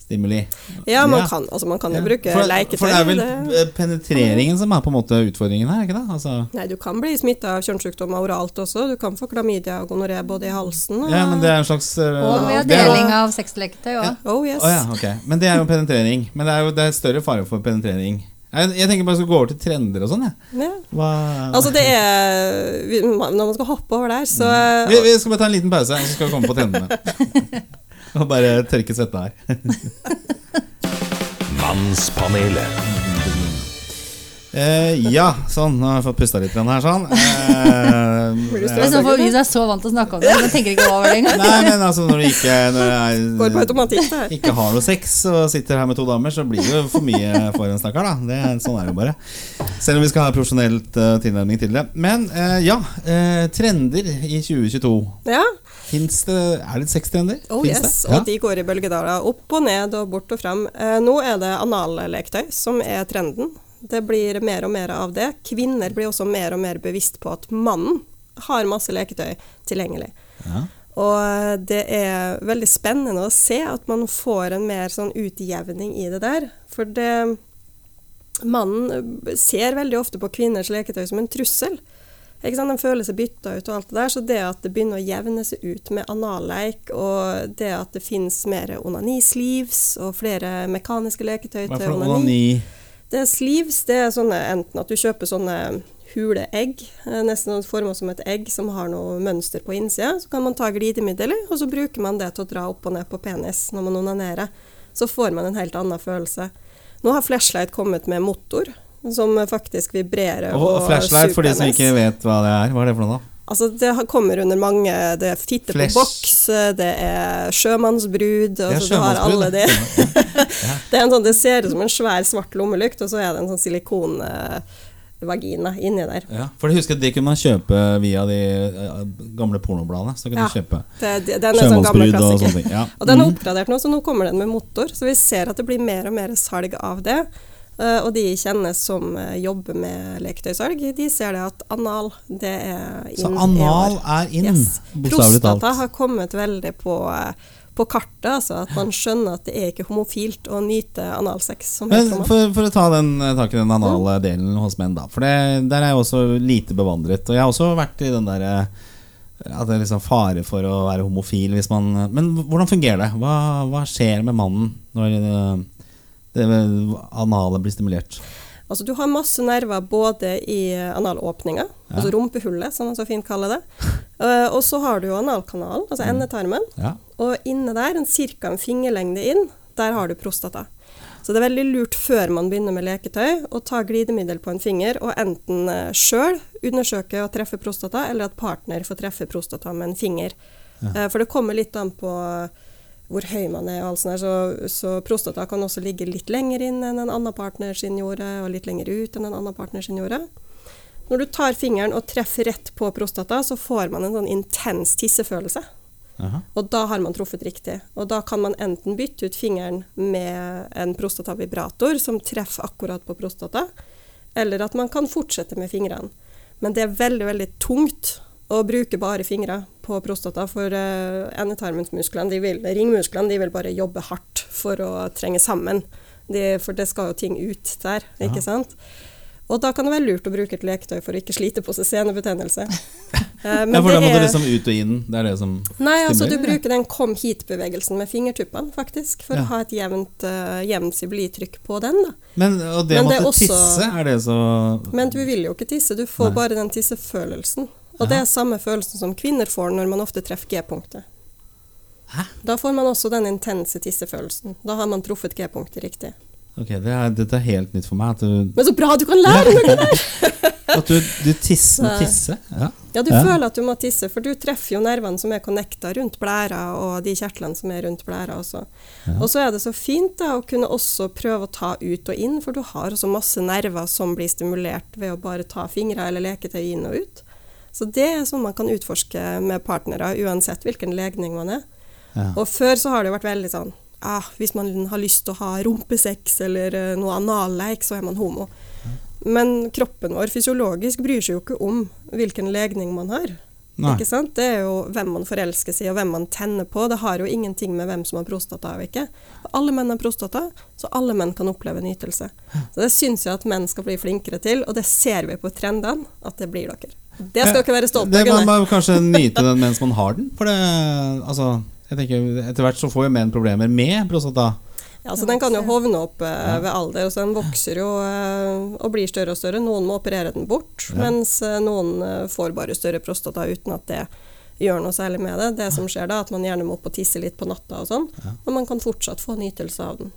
Speaker 2: analstimuli.
Speaker 3: Ja, man
Speaker 2: Ja.
Speaker 3: kan, altså man kan jo
Speaker 2: Ja.
Speaker 3: bruke
Speaker 2: for,
Speaker 3: leketøy.
Speaker 2: For det er vel
Speaker 3: det-
Speaker 2: eh, penetreringen som er på en måte utfordringen her, ikke det? Altså,
Speaker 3: Nei, du kan bli smitta av kjønnssykdommer oralt også. Du kan få klamydia og gonoré både i halsen og
Speaker 2: ja, men det er en slags Uh,
Speaker 4: Og ved deling av sexleketøy òg.
Speaker 3: Oh yes.
Speaker 2: Å ja, ok. Men det er jo penetrering. Men det er jo det er større fare for penetrering. Jeg, jeg tenker bare jeg skal gå over til trender og sånn. jeg.
Speaker 3: Ja.
Speaker 2: Hva
Speaker 3: Altså det er Når man skal hoppe over der, så
Speaker 2: Mm. vi, vi skal bare ta en liten pause, så skal vi komme på trendene. og bare tørke svetta her.
Speaker 1: Mannspanelet.
Speaker 2: Eh, ja, sånn. Nå har jeg fått pusta litt her, sånn. Eh,
Speaker 4: Det er sånn for Vi som er så vant til å snakke om det, så tenker ikke over det engang.
Speaker 2: Nei, men altså når du ikke når jeg, ikke har noe sex og sitter her med to damer, så blir det jo for mye for en stakkar, da. Det, sånn er det jo bare. Selv om vi skal ha profesjonelt uh, tilnærming til det. Men eh, ja, eh, trender i 2022.
Speaker 3: Ja.
Speaker 2: Fins det Er det sextrender?
Speaker 3: Oh
Speaker 2: Finns
Speaker 3: yes.
Speaker 2: det? Ja.
Speaker 3: Og de går i bølgedaler. Opp og ned og bort og frem. Eh, nå er det analleketøy som er trenden. Det blir mer og mer av det. Kvinner blir også mer og mer bevisst på at mannen har masse leketøy tilgjengelig.
Speaker 2: Ja.
Speaker 3: Og det er veldig spennende å se at man får en mer sånn utjevning i det der. For det Mannen ser veldig ofte på kvinners leketøy som en trussel. Ikke sant? De føler seg bytta ut og alt det der. Så det at det begynner å jevne seg ut med analleik, og det at det finnes mer onanisleeves og flere mekaniske leketøy til onani
Speaker 2: onani?
Speaker 3: Det er sleeves. Det er sånne enten at du kjøper sånne hule egg, eh, nesten forma som et egg som har noe mønster på innsida. Så kan man ta glidemiddel i, og så bruker man det til å dra opp og ned på penis når man onanerer. Så får man en helt annen følelse. Nå har Flashlight kommet med motor som faktisk vibrerer
Speaker 2: Og flashlight, for de som ikke vet hva det er. Hva er det for noe, da?
Speaker 3: Altså, det kommer under mange Det er fitte på boks, det er sjømannsbrud
Speaker 2: og
Speaker 3: altså, Du har alle det. det, en sånn, det ser ut som en svær svart lommelykt, og så er det en sånn silikonvagina inni der.
Speaker 2: Ja, for jeg husker at det kunne man kjøpe via de eh, gamle pornobladene. Så kunne
Speaker 3: Ja.
Speaker 2: kjøpe
Speaker 3: Det, det, den er sånn
Speaker 2: sjømannsbrud og
Speaker 3: klassiker.
Speaker 2: sånne ting. Ja.
Speaker 3: Og den er
Speaker 2: Mhm.
Speaker 3: oppgradert nå, så nå kommer den med motor. Så vi ser at det blir mer og mer salg av det. Eh, og de jeg kjenner som eh, jobber med leketøysalg, de ser det at anal, det er inn
Speaker 2: Så anal er inn,
Speaker 3: Yes.
Speaker 2: bokstavelig talt.
Speaker 3: Prostata har kommet veldig på, eh, på kartet, altså at man skjønner at det er ikke homofilt å nyte analsex som
Speaker 2: Men for, for å ta den, tak i den anale delen hos menn, da. For det, der er jeg også lite bevandret. Og jeg har også vært i den derre at det er liksom fare for å være homofil hvis man Men hvordan fungerer det? Hva, hva skjer med mannen når det, anale blir stimulert?
Speaker 3: Altså, du har masse nerver både i analåpninga, altså rumpehullet, som man så fint kaller det. Eh, og så har du jo analkanalen, altså endetarmen.
Speaker 2: Ja.
Speaker 3: Og inne der, en ca. en fingerlengde inn, der har du prostata. Så det er veldig lurt før man begynner med leketøy, å ta glidemiddel på en finger og enten uh, sjøl undersøke og treffe prostata, eller at partner får treffe prostata med en finger. Eh, for det kommer litt an på hvor høy man er. og alt sånt der, så, så prostata kan også ligge litt lenger inn enn en annen partner sin gjorde, og litt lenger ut enn en annen partner sin gjorde. Når du tar fingeren og treffer rett på prostata, så får man en sånn intens tissefølelse.
Speaker 2: Aha.
Speaker 3: Og da har man truffet riktig. Og da kan man enten bytte ut fingeren med en prostatavibrator som treffer akkurat på prostata, eller at man kan fortsette med fingrene. Men det er veldig, veldig tungt å bruke bare fingre på prostata, for uh, endetarmsmusklene, de vil, ringmusklene, de vil bare jobbe hardt for å trenge sammen. De, for det skal jo ting ut der,
Speaker 2: Ja.
Speaker 3: ikke sant? Og da kan det være lurt å bruke et leketøy for å ikke slite på seg senebetennelse. Eh, men
Speaker 2: Ja, for da må du liksom ut og inn. Det er det som
Speaker 3: Nei, altså du bruker den kom hit-bevegelsen med fingertuppene, faktisk, for
Speaker 2: Ja.
Speaker 3: å ha et jevnt, uh, jevnt sibilitrykk på den. da.
Speaker 2: Men og det å måtte tisse, er det så
Speaker 3: Men du vil jo ikke tisse, du får
Speaker 2: Nei.
Speaker 3: bare den tissefølelsen. Og det er samme følelsen som kvinner får når man ofte treffer G-punktet. Da får man også den intense tissefølelsen. Da har man truffet G-punktet riktig.
Speaker 2: Ok, det er, dette er helt nytt for meg. At du,
Speaker 3: Men så bra du kan lære noe der!
Speaker 2: at du, du tisser med tisse? Ja.
Speaker 3: Ja, du
Speaker 2: Ja.
Speaker 3: føler at du må tisse, for du treffer jo nervene som er connecta rundt blæra, og de kjertlene som er rundt blæra også.
Speaker 2: Ja.
Speaker 3: Og så er det så fint da, å kunne også prøve å ta ut og inn, for du har også masse nerver som blir stimulert ved å bare ta fingra eller leketøy inn og ut. Så det er sånn man kan utforske med partnere, uansett hvilken legning man er.
Speaker 2: Ja.
Speaker 3: Og før så har det jo vært veldig sånn ah, Hvis man har lyst til å ha rumpesex eller eh, noe analleik, så er man homo. Men kroppen vår fysiologisk bryr seg jo ikke om hvilken legning man har. Det er jo hvem man forelsker seg i, og hvem man tenner på. Det har jo ingenting med hvem som har prostata og ikke. Alle menn har prostata, så alle menn kan oppleve nytelse. Så Det syns jeg at menn skal bli flinkere til, og det ser vi på trendene at det blir dere. Det skal ikke være stolt av.
Speaker 2: man må kanskje nyte den mens man har den. For det, altså, jeg tenker Etter hvert så får jo menn problemer med prostata.
Speaker 3: Ja, så Den kan jo hovne opp eh, ved alder, så den vokser jo eh, og blir større og større. Noen må operere den bort,
Speaker 2: Ja.
Speaker 3: mens eh, noen eh, får bare større prostata uten at det gjør noe særlig med det. Det som skjer da, at man gjerne må opp og tisse litt på natta og sånn,
Speaker 2: Ja.
Speaker 3: men man kan fortsatt få nytelse av den.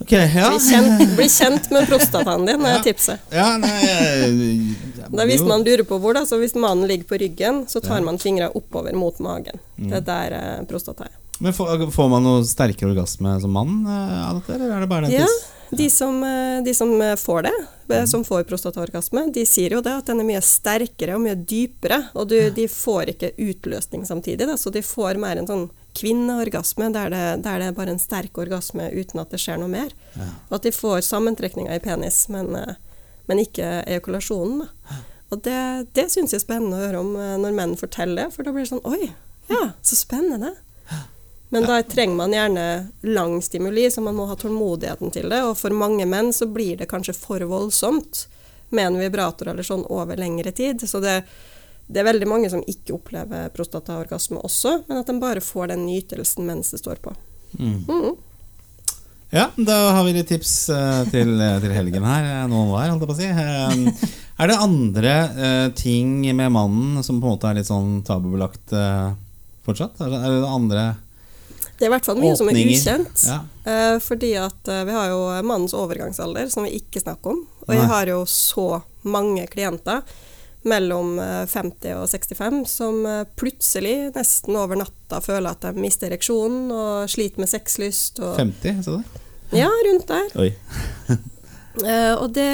Speaker 2: Ok, ja.
Speaker 3: Bli kjent, bli kjent med prostataen din, er
Speaker 2: Ja.
Speaker 3: tipset.
Speaker 2: ja nei, jeg-
Speaker 3: Da Hvis man lurer på hvor, da, så hvis mannen ligger på ryggen, så tar
Speaker 2: Ja. Mm.
Speaker 3: man fingra oppover mot magen. Det er der er prostata er.
Speaker 2: Men får, får man noe sterkere orgasme som mann eh, av dette, eller er det bare
Speaker 3: Ja,
Speaker 2: tiss?
Speaker 3: de som, eh, de som eh, får det, eh, som får prostataorgasme, de sier jo det at den er mye sterkere og mye dypere, og du, de får ikke utløsning samtidig, da, så de får mer en sånn kvinneorgasme, der det, der det er bare en sterk orgasme uten at det skjer noe mer.
Speaker 2: Ja.
Speaker 3: Og at de får sammentrekninger i penis, men, eh, men ikke ejakulasjonen. Da. Og det, det syns jeg er spennende å høre om eh, når menn forteller for da blir det sånn Oi, ja, så spennende. Men da trenger man gjerne lang stimuli, så man må ha tålmodigheten til det. Og for mange menn så blir det kanskje for voldsomt med en vibrator eller sånn over lengre tid. Så det, det er veldig mange som ikke opplever prostataorgasme også, men at de bare får den nytelsen mens det står på.
Speaker 2: Mm.
Speaker 3: Mm.
Speaker 2: Ja, da har vi litt tips eh, til, til helgen her. eh, Noen hver, holdt jeg på å si. Eh, Er det andre eh, ting med mannen som på en måte er litt sånn tabubelagt eh, fortsatt? Er det, det andre
Speaker 3: Det er i hvert fall mye som er ukjent.
Speaker 2: Ja.
Speaker 3: Uh, fordi at uh, vi har jo mannens overgangsalder, som vi ikke snakker om. Og
Speaker 2: Nei.
Speaker 3: jeg har jo så mange klienter mellom eh, 50 og 65 som eh, plutselig, nesten over natta, føler at de mister ereksjonen og sliter med sexlyst. Og,
Speaker 2: 50, sa du?
Speaker 3: ja, rundt der.
Speaker 2: Oi.
Speaker 3: Eh, og det,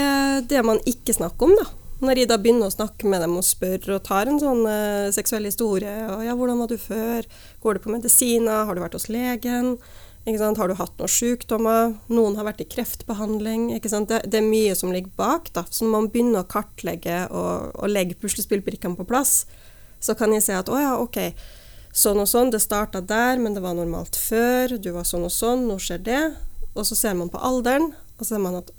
Speaker 3: det man ikke snakker om, da. Når jeg da begynner å snakke med dem og spør og tar en sånn uh, seksuell historie og ja, 'Hvordan var du før? Går du på medisiner? Har du vært hos legen?' Har du hatt noen sykdommer? Noen har vært i kreftbehandling. Det, det er mye som ligger bak. da, Så når man begynner å kartlegge og, og legge puslespillbrikkene på plass, så kan jeg se at 'Å ja, ok'. Sånn og sånn, det starta der, men det var normalt før. Du var sånn og sånn, nå skjer det. Og så ser man på alderen, og så ser man at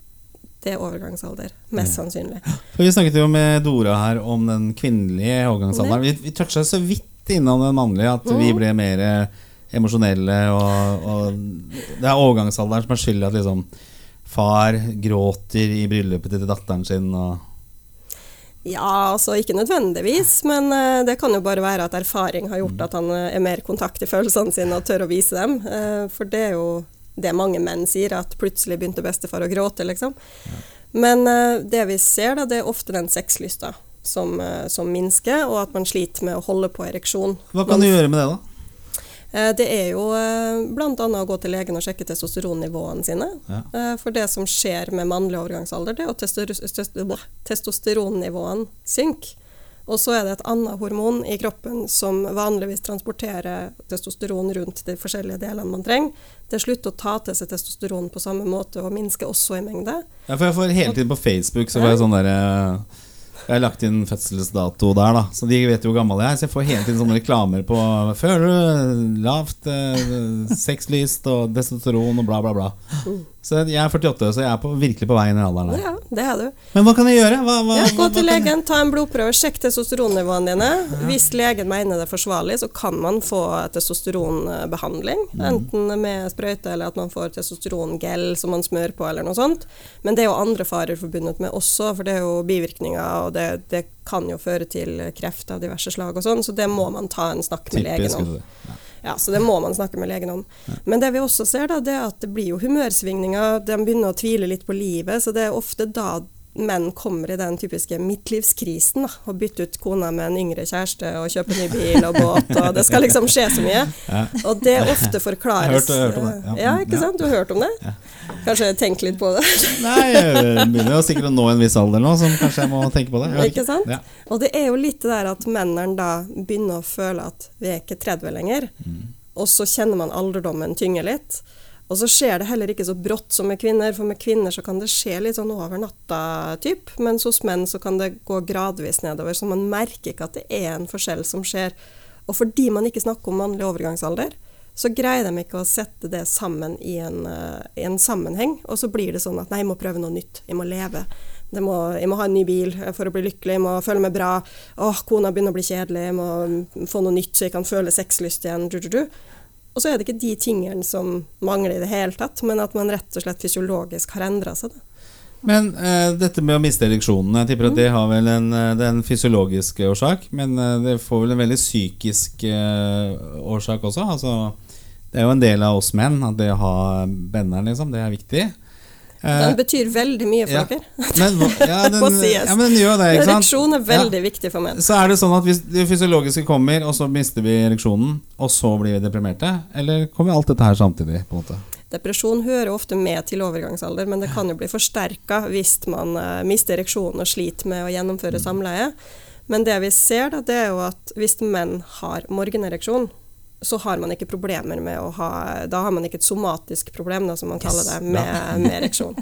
Speaker 3: det er overgangsalder. Mest sannsynlig.
Speaker 2: For Vi snakket jo med Dora her om den kvinnelige overgangsalderen. Vi, vi toucha så vidt innom den mannlige, at vi
Speaker 3: Mhm.
Speaker 2: ble mer eh, emosjonelle. Og, og det er overgangsalderen som er skyld i at liksom, far gråter i bryllupet til datteren sin. Og,
Speaker 3: Ja, altså ikke nødvendigvis, men uh, det kan jo bare være at erfaring har gjort at han eh, er mer kontakt i følelsene sine og tør å vise dem. Uh, for det er jo det mange menn sier, at plutselig begynte bestefar å gråte, liksom. Men eh, det vi ser, da, det er ofte den sexlysta som, som minsker, og at man sliter med å holde på ereksjon.
Speaker 2: Hva kan du gjøre med det, da?
Speaker 3: Eh, Det er jo bl.a. å gå til legen og sjekke testosteronnivåene sine.
Speaker 2: Ja.
Speaker 3: Eh, For det som skjer med mannlig overgangsalder, det er at testosteronnivåene synker. Og så er det et annet hormon i kroppen som vanligvis transporterer testosteron rundt de forskjellige delene man trenger. Det slutter å ta til seg testosteron på samme måte og minsker også i mengde.
Speaker 2: Ja, for jeg får hele tiden på Facebook Så får jeg sånn der eh, Jeg har lagt inn fødselsdato der, da. Så de vet jo hvor gammel jeg er. Så jeg får hele tiden sånne reklamer på Føler du lavt eh, sexlyst og testosteron og bla, bla, bla. Så jeg er 48, så jeg er på, virkelig på vei inn i alderen der.
Speaker 3: Ja, det er du.
Speaker 2: Men hva kan jeg gjøre? Hva, hva,
Speaker 3: Ja, gå til legen, ta en blodprøve, sjekk testosteronnivåene dine. Hvis legen mener det er forsvarlig, så kan man få testosteronbehandling. Enten med sprøyte eller at man får testosterongel som man smør på, eller noe sånt. Men det er jo andre farer forbundet med også, for det er jo bivirkninger, og det, det kan jo føre til kreft av diverse slag og sånn, så det må man ta en snakk med legen
Speaker 2: Typisk.
Speaker 3: om.
Speaker 2: Ja,
Speaker 3: så det må man snakke med legen om. Men det vi også ser, da, det er at det blir jo humørsvingninger. De begynner å tvile litt på livet, så det er ofte da menn kommer i den typiske midtlivskrisen. da, Og bytter ut kona med en yngre kjæreste og kjøper ny bil og båt, og det skal liksom skje så mye. Og det ofte forklares
Speaker 2: Jeg har hørt- hørt om det, ja.
Speaker 3: Ja, ikke sant? Du har hørt om det? Kanskje tenk litt på det?
Speaker 2: Nei, jeg begynner jo sikkert å nå en viss alder nå, som kanskje jeg må tenke på det.
Speaker 3: Ikke sant?
Speaker 2: Ja.
Speaker 3: Og det er jo litt det der at mennene da begynner å føle at vi er ikke 30 lenger, og så kjenner man alderdommen tynge litt. Og så skjer det heller ikke så brått som med kvinner, for med kvinner så kan det skje litt sånn over natta, typ, mens hos menn så kan det gå gradvis nedover, så man merker ikke at det er en forskjell som skjer. Og fordi man ikke snakker om mannlig overgangsalder, så greier de ikke å sette det sammen i en, eh, i en sammenheng, og så blir det sånn at nei, jeg må prøve noe nytt, jeg må leve. Det må, jeg må ha en ny bil for å bli lykkelig, jeg må føle meg bra. Åh, kona begynner å bli kjedelig, jeg må få noe nytt så jeg kan føle sexlyst igjen. Du, du, du. Og så er det ikke de tingene som mangler i det hele tatt, men at man rett og slett fysiologisk har endra seg. Da.
Speaker 2: Men eh, dette med å miste ereksjonen, jeg tipper at det har vel en, eh, det er en fysiologisk årsak, men eh, det får vel en veldig psykisk eh, årsak også. Altså, det er jo en del av oss menn at det å ha benderen, liksom, det er viktig. Eh,
Speaker 3: Den betyr veldig mye for
Speaker 2: ja.
Speaker 3: dere.
Speaker 2: men, ja, den,
Speaker 3: Må sies.
Speaker 2: ja, men gjør det, ikke sant?
Speaker 3: Ereksjon er veldig viktig for menn.
Speaker 2: Så er det sånn at hvis det fysiologiske kommer, og så mister vi ereksjonen, og så blir vi deprimerte? Eller kommer alt dette her samtidig? på en måte?
Speaker 3: Depresjon hører ofte med til overgangsalder, men det kan jo bli forsterka hvis man eh, mister ereksjonen og sliter med å gjennomføre samleie. Men det vi ser, da, det er jo at hvis menn har morgenereksjon, så har man ikke problemer med å ha Da har man ikke et somatisk problem, da, som man kaller det, med, med ereksjon.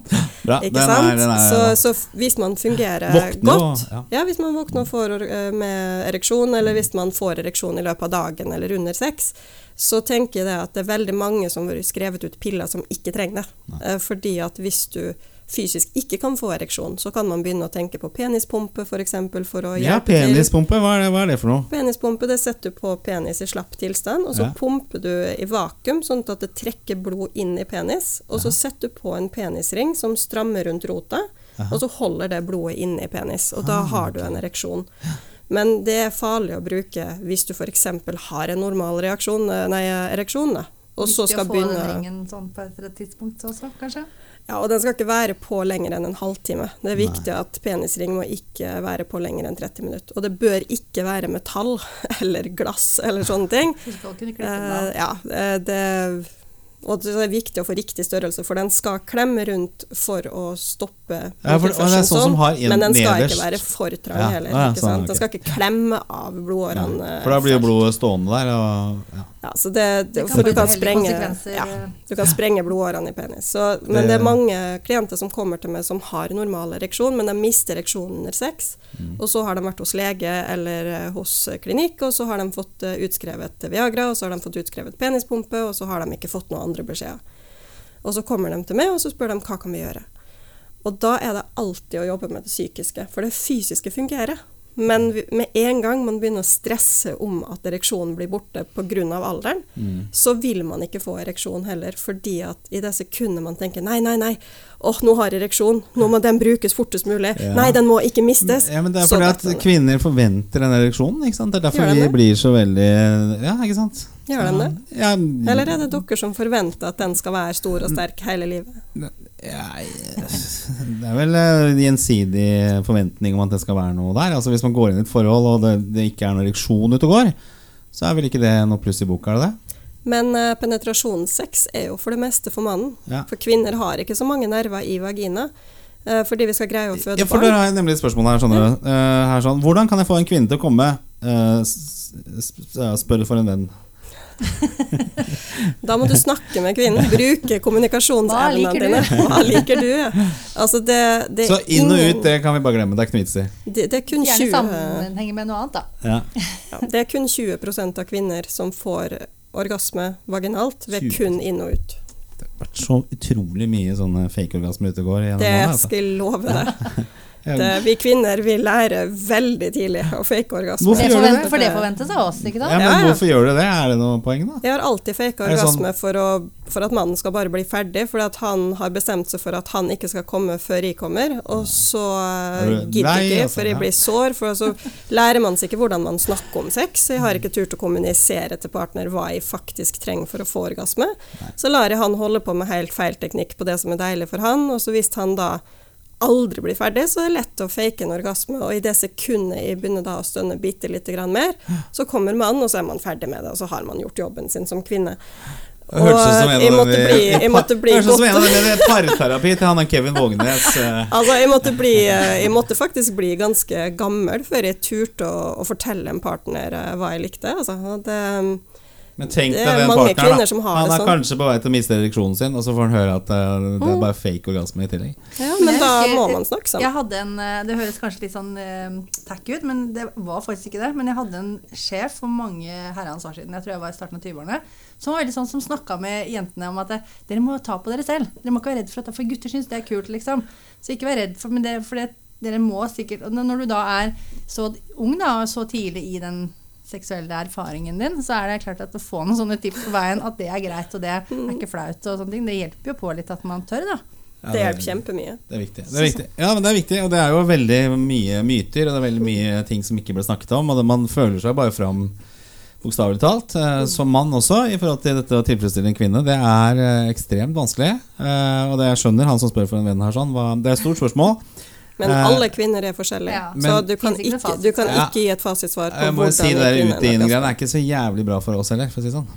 Speaker 2: Bra,
Speaker 3: Ikke
Speaker 2: den
Speaker 3: sant?
Speaker 2: er- den er-
Speaker 3: så, så hvis man fungerer
Speaker 2: Våkne og-
Speaker 3: godt
Speaker 2: ja.
Speaker 3: ja. hvis man våkner for, eh, med ereksjon, eller hvis man får ereksjon i løpet av dagen eller under sex, så tenker jeg det at det er veldig mange som har skrevet ut piller som ikke trenger det. Eh, Fordi at hvis du fysisk ikke kan få ereksjon, så kan man begynne å tenke på penispumpe f.eks. For, eksempel, for å
Speaker 2: Ja,
Speaker 3: hjelpe til.
Speaker 2: penispumpe, hva er, det, hva er det for noe?
Speaker 3: Penispumpe det setter du på penis i slapp tilstand, og så
Speaker 2: Ja.
Speaker 3: pumper du i vakuum, sånn at det trekker blod inn i penis. Og så setter du på en penisring som strammer rundt rota, og så holder det blodet inne i penis. Og da har du en ereksjon. Men det er farlig å bruke hvis du f.eks. har en normal reaksjon, eh, nei, ereksjon. Og så
Speaker 4: Viktig
Speaker 3: skal
Speaker 4: å få den
Speaker 3: begynne
Speaker 4: ringen sånn på et tidspunkt også, kanskje?
Speaker 3: Ja, og den skal ikke være på lenger enn en halvtime. Det er viktig at penisring må ikke være på lenger enn 30 minutter. Og det bør ikke være metall eller glass eller sånne ting.
Speaker 4: Du skal kunne klippe den av.
Speaker 3: Eh, ja, eh, det, og det er viktig å få riktig størrelse, for den skal klemme rundt for å stoppe
Speaker 2: Ja, for- og det er sånn som har en
Speaker 3: men den skal
Speaker 2: nederst.
Speaker 3: ikke være for trang
Speaker 2: Ja,
Speaker 3: heller.
Speaker 2: ja,
Speaker 3: ikke
Speaker 2: sånn.
Speaker 3: Den skal ikke klemme av blodårene.
Speaker 2: For da blir jo blodet stående der. Og, ja.
Speaker 3: Ja, så det,
Speaker 4: Det kan
Speaker 3: for du kan sprenge ja, du kan sprenge blodårene i penis. Så, men
Speaker 2: Det-
Speaker 3: det er mange klienter som kommer til meg som har normal ereksjon, men de mister ereksjonen under sex.
Speaker 2: Mm.
Speaker 3: Og så har de vært hos lege eller eh, hos eh, klinikk, og så har de fått eh, utskrevet Viagra, og så har de fått utskrevet penispumpe, og så har de ikke fått noen andre beskjeder. Og så kommer de til meg, og så spør de hva kan vi gjøre. Og da er det alltid å jobbe med det psykiske, for det fysiske fungerer. Men med en gang man begynner å stresse om at ereksjonen blir borte pga. alderen,
Speaker 2: Mm.
Speaker 3: så vil man ikke få ereksjon heller, fordi at i det sekundet man tenker nei, nei, nei, åh, nå har jeg ereksjon, nå må den brukes fortest mulig,
Speaker 2: Ja.
Speaker 3: nei, den må ikke mistes.
Speaker 2: Ja, men Det er fordi at kvinner forventer den ereksjonen. Ikke sant? Det er derfor
Speaker 3: de
Speaker 2: vi blir så veldig Ja, ikke sant?
Speaker 3: Gjør den det?
Speaker 2: Ja,
Speaker 3: Eller er det dere som forventer at den skal være stor og sterk hele livet?
Speaker 2: Ja, det er vel eh, gjensidig forventning om at det skal være noe der. Altså Hvis man går inn i et forhold og det, det ikke er noen ereksjon ute og går, så er vel ikke det noe pluss i boka, er det det?
Speaker 3: Men eh, penetrasjonssex er jo for det meste for mannen.
Speaker 2: Ja.
Speaker 3: For kvinner har ikke så mange nerver i vagina. eh, fordi vi skal greie å føde barn.
Speaker 2: Ja, for
Speaker 3: barn.
Speaker 2: har jeg nemlig et spørsmål her. Du? Eh, her sånn, hvordan kan jeg få en kvinne til å komme? Eh, spør for en venn.
Speaker 3: Da må du snakke med kvinnen. Bruke kommunikasjonsevnene dine. Hva liker du? Altså det, det
Speaker 2: Så inn og
Speaker 3: ingen-
Speaker 2: ut, det kan vi bare glemme. Det er ikke noe vits i.
Speaker 3: det, det er kun
Speaker 4: Gjerne
Speaker 3: 20
Speaker 4: sammenhenge med noe annet, da.
Speaker 2: Ja.
Speaker 3: ja, Det er kun 20% av kvinner som får orgasme vaginalt ved
Speaker 2: 20%.
Speaker 3: kun inn og ut.
Speaker 2: Det har vært så utrolig mye sånne fake-orgasmer ute og går.
Speaker 3: Det
Speaker 2: altså.
Speaker 3: skal jeg love deg.
Speaker 2: Ja.
Speaker 3: uh, vi kvinner vi lærer veldig tidlig å fake orgasme.
Speaker 4: Det forvent, for det forventes av oss, ikke
Speaker 2: Ja, men
Speaker 3: Ja, ja.
Speaker 2: hvorfor gjør du det? Er det noe poeng, da?
Speaker 3: Jeg har alltid faka
Speaker 2: orgasme sånn-
Speaker 3: orgasme for, å, for at mannen skal bare bli ferdig, fordi at han har bestemt seg for at han ikke skal komme før jeg kommer, og så eh, gidder
Speaker 2: jeg
Speaker 3: ikke jeg,
Speaker 2: altså?
Speaker 3: for jeg
Speaker 2: Ja.
Speaker 3: blir sår, for så lærer man seg ikke hvordan man snakker om sex. Jeg har ikke turt å kommunisere til partner hva jeg faktisk trenger for å få orgasme. Så lar jeg han holde på med helt feil teknikk på det som er deilig for han, og så hvis han da aldri blir ferdig, så er det lett å fake en orgasme, og i det sekundet jeg begynner da å stønne bitte lite grann mer, så kommer mannen, og så er man ferdig med det, og så har man gjort jobben sin som kvinne.
Speaker 2: En
Speaker 3: jeg måtte bli, jeg måtte bli
Speaker 2: Hørtes ut som en av
Speaker 3: godt
Speaker 2: de parterapi til han og Kevin Vågnes. eh.
Speaker 3: Altså, jeg måtte, bli, jeg måtte faktisk bli ganske gammel før jeg turte å, å fortelle en partner eh, hva jeg likte. Altså, det,
Speaker 2: Men tenk
Speaker 3: Det
Speaker 2: deg den partneren. da.
Speaker 3: som har
Speaker 2: Han er
Speaker 3: sånn.
Speaker 2: kanskje på vei til å miste ereksjonen sin, og så får han høre at det, det
Speaker 3: Mm.
Speaker 2: er bare fake orgasme i tillegg.
Speaker 3: ja, men da må man snakke sammen.
Speaker 4: Jeg hadde en, eh, Det høres kanskje litt sånn uh, tacky ut, men det var faktisk ikke det. Men jeg hadde en sjef for mange herrens år siden, jeg tror jeg var i starten av 20-årene, som var veldig sånn som snakka med jentene om at eh, dere må ta på dere selv. Dere må ikke være redd for at for gutter syns det er kult, liksom. Så ikke vær redd for men det, for det, dere må sikkert og Når du da er så ung, da, og så tidlig i den seksuelle erfaringen din, så er det klart at å få noen sånne tips på veien, at det er greit, og det er ikke flaut og sånne ting, det hjelper jo på litt at man tør, da.
Speaker 2: Ja,
Speaker 3: Det hjelper kjempemye.
Speaker 2: Det er viktig. Det er viktig. Ja, men det er viktig, og det er jo veldig mye myter, og det er veldig mye ting som ikke ble snakket om, og det, man føler seg bare fram bokstavelig talt, eh, som mann også, i forhold til dette å tilfredsstille en kvinne. Det er eh, ekstremt vanskelig, eh, og det jeg skjønner han som spør for en venn her sånn, det er et stort spørsmål.
Speaker 3: Men
Speaker 2: Eh,
Speaker 3: alle kvinner er forskjellige,
Speaker 4: Ja.
Speaker 3: så
Speaker 2: Men-
Speaker 3: du kan,
Speaker 4: ikke
Speaker 3: du kan.
Speaker 2: Ja.
Speaker 3: ikke gi et fasitsvar på
Speaker 2: må si det
Speaker 3: hvordan
Speaker 2: der
Speaker 3: en kvinne
Speaker 2: ute inn
Speaker 3: er
Speaker 2: greiene er ikke så jævlig bra for oss heller, for å si det sånn.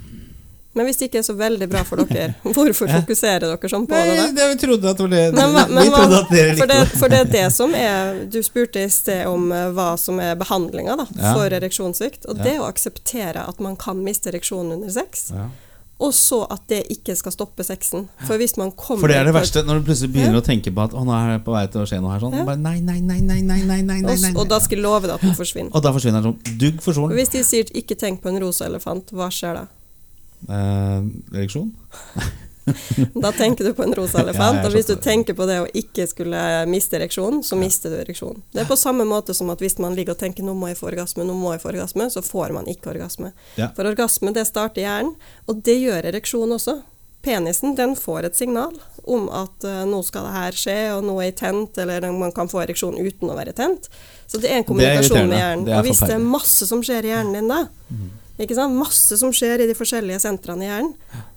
Speaker 3: Men hvis det ikke er så veldig bra for dere, hvorfor fokuserer dere sånn på det da?
Speaker 2: Nei, det, vi trodde at det var det
Speaker 3: Men, men
Speaker 2: trodde at dere
Speaker 3: for,
Speaker 2: likte
Speaker 3: det,
Speaker 2: det.
Speaker 3: for det er det som er Du spurte i sted om eh, hva som er behandlinga da,
Speaker 2: Ja.
Speaker 3: for ereksjonssvikt. Og
Speaker 2: Ja.
Speaker 3: det å akseptere at man kan miste ereksjonen under sex,
Speaker 2: Ja.
Speaker 3: Og så at det ikke skal stoppe sexen. For hvis man kommer
Speaker 2: For det er det verste, når du plutselig begynner å tenke på at å, nå er det på vei til å skje noe her sånn.
Speaker 3: Ja.
Speaker 2: Bare, nei, nei, nei, nei, nei, nei, nei, nei, nei.
Speaker 3: og da skal jeg love deg at den forsvinner.
Speaker 2: Og da forsvinner den sånn dugg for solen.
Speaker 3: hvis de sier 'ikke tenk på en rosa elefant', hva skjer da?
Speaker 2: Eh, ereksjon?
Speaker 3: Da tenker du på en rosa elefant, og hvis du tenker på det å ikke skulle miste ereksjonen, så mister du ereksjonen. Det er på samme måte som at hvis man ligger og tenker 'nå må jeg få orgasme', 'nå må jeg få orgasme', så får man ikke orgasme.
Speaker 2: Ja.
Speaker 3: For orgasme det starter hjernen, og det gjør ereksjon også. Penisen den får et signal om at uh, nå skal det her skje, og nå er jeg tent, eller man kan få ereksjon uten å være tent. Så det er en kommunikasjon med hjernen.
Speaker 2: Er
Speaker 3: og hvis det er masse som skjer i hjernen din da, ikke sant? masse som skjer i de forskjellige sentrene i hjernen,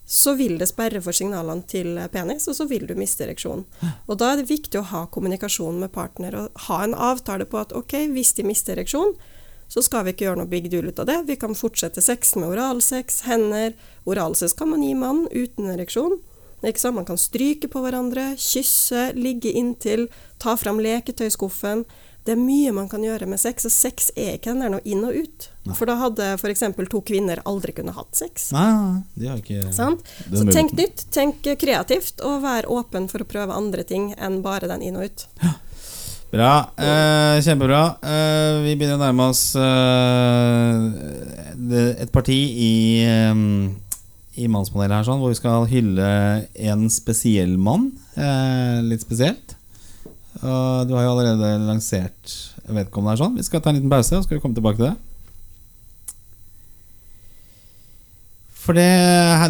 Speaker 3: så vil det sperre for signalene til penis, og så vil du miste ereksjonen. Og da er det viktig å ha kommunikasjon med partner, og ha en avtale på at ok, hvis de mister ereksjon, så skal vi ikke gjøre noe big deal ut av det. Vi kan fortsette sex med oralsex, hender. Oralsex kan man gi mannen uten ereksjon. Man kan stryke på hverandre, kysse, ligge inntil, ta fram leketøyskuffen. Det er mye man kan gjøre med sex, og sex er ikke den der noe inn og ut. For da hadde f.eks. to kvinner aldri kunne hatt sex.
Speaker 2: Nei, nei, nei, de har ikke
Speaker 3: Sant? Så tenk nytt, tenk kreativt, og vær åpen for å prøve andre ting enn bare den inn og ut.
Speaker 2: Bra. Eh, kjempebra. Eh, vi begynner å nærme oss eh, et parti i, eh, i mannspanelet her sånn, hvor vi skal hylle en spesiell mann. Eh, litt spesielt. Og du har jo allerede lansert vedkommende her sånn. Vi skal ta en liten pause, og skal vi komme tilbake til det. For det,